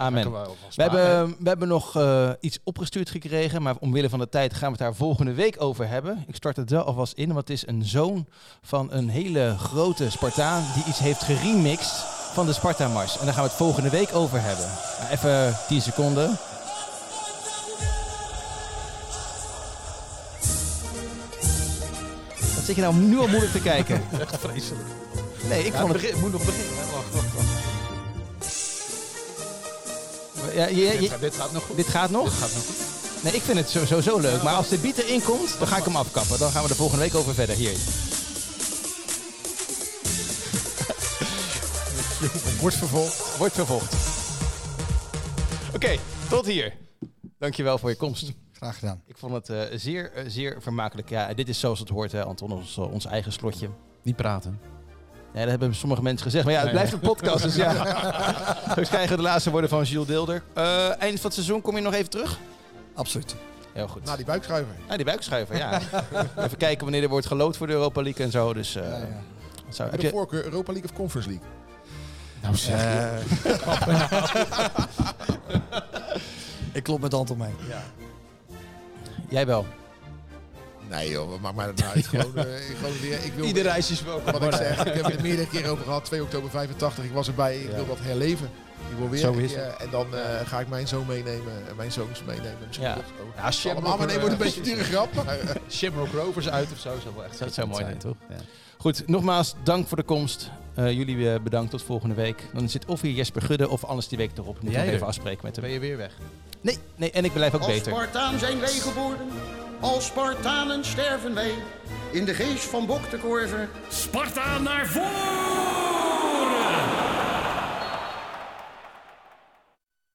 Amen. We hebben, we hebben nog eh, iets opgestuurd gekregen, maar omwille van de tijd gaan we het daar volgende week over hebben. Ik start het wel alvast in, want het is een zoon van een hele grote Spartaan die iets heeft geremixed van de Sparta-mars. En daar gaan we het volgende week over hebben. Nou, even 10 seconden. Wat zit je nou nu al moeilijk te kijken? Echt vreselijk. Nee, ik Ja, vond het moet nog beginnen. Wacht, wacht, wacht. Ja, je- je- Dit, gaat- dit gaat nog goed. dit gaat nog? Dit gaat nog goed. Nee, ik vind het zo- sowieso leuk. Maar als de beat erin komt, dan ga ik hem afkappen. Dan gaan we er volgende week over verder. Hier. Wordt vervolgd. Wordt vervolgd. Oké, tot hier. Dankjewel voor je komst. Graag gedaan. Ik vond het eh, zeer, eh, zeer vermakelijk. Ja, dit is zoals het hoort, hè, Anton. Ons, eh, ons eigen slotje. Niet praten. Ja, dat hebben sommige mensen gezegd. Maar ja, het Nee, blijft een podcast. Dus ja. Zo krijgen we de laatste woorden van Jules Deelder. Eh, eind van het seizoen kom je nog even terug? Absoluut. Heel goed. Na die buikschuiver. Ah, die buikschuiver, ja. even kijken wanneer er wordt gelood voor de Europa League en zo. Dus, eh, Ja, ja. Zo, Heb heb je voorkeur Europa League of Conference League? Nou zeg. Ik klop met Anton mee. jij wel. Nee joh, wat maakt mij dat nou uit? Gewoon, eh, ik, gewoon weer, ik wil Ieder reis is welkom. Wat ik zeg, ik heb het er meerdere keren over gehad. 2 oktober 85, ik was erbij. Ik Ja. wil dat herleven. Ik wil weer Zo een is keer- En dan eh, ga ik mijn zoon meenemen en mijn zoons meenemen. Misschien Ja. Ja, Shamrock, Allemaal, eh, wordt een beetje dure grap. eh, Shamrock Rovers uit of zo. Zou wel echt Dat zou mooi zijn, toch? Ja. Goed, nogmaals dank voor de komst. Eh, jullie eh, bedankt tot volgende week. Dan zit of hier Jesper Gudde of anders die week erop. Moet ik even afspreken met Dan hem. ben je weer weg. Nee, nee, en ik blijf ook Als beter. Spartaan zijn wij geboren, als Spartanen sterven wij in de geest van Bok de Korver. Sparta naar voren!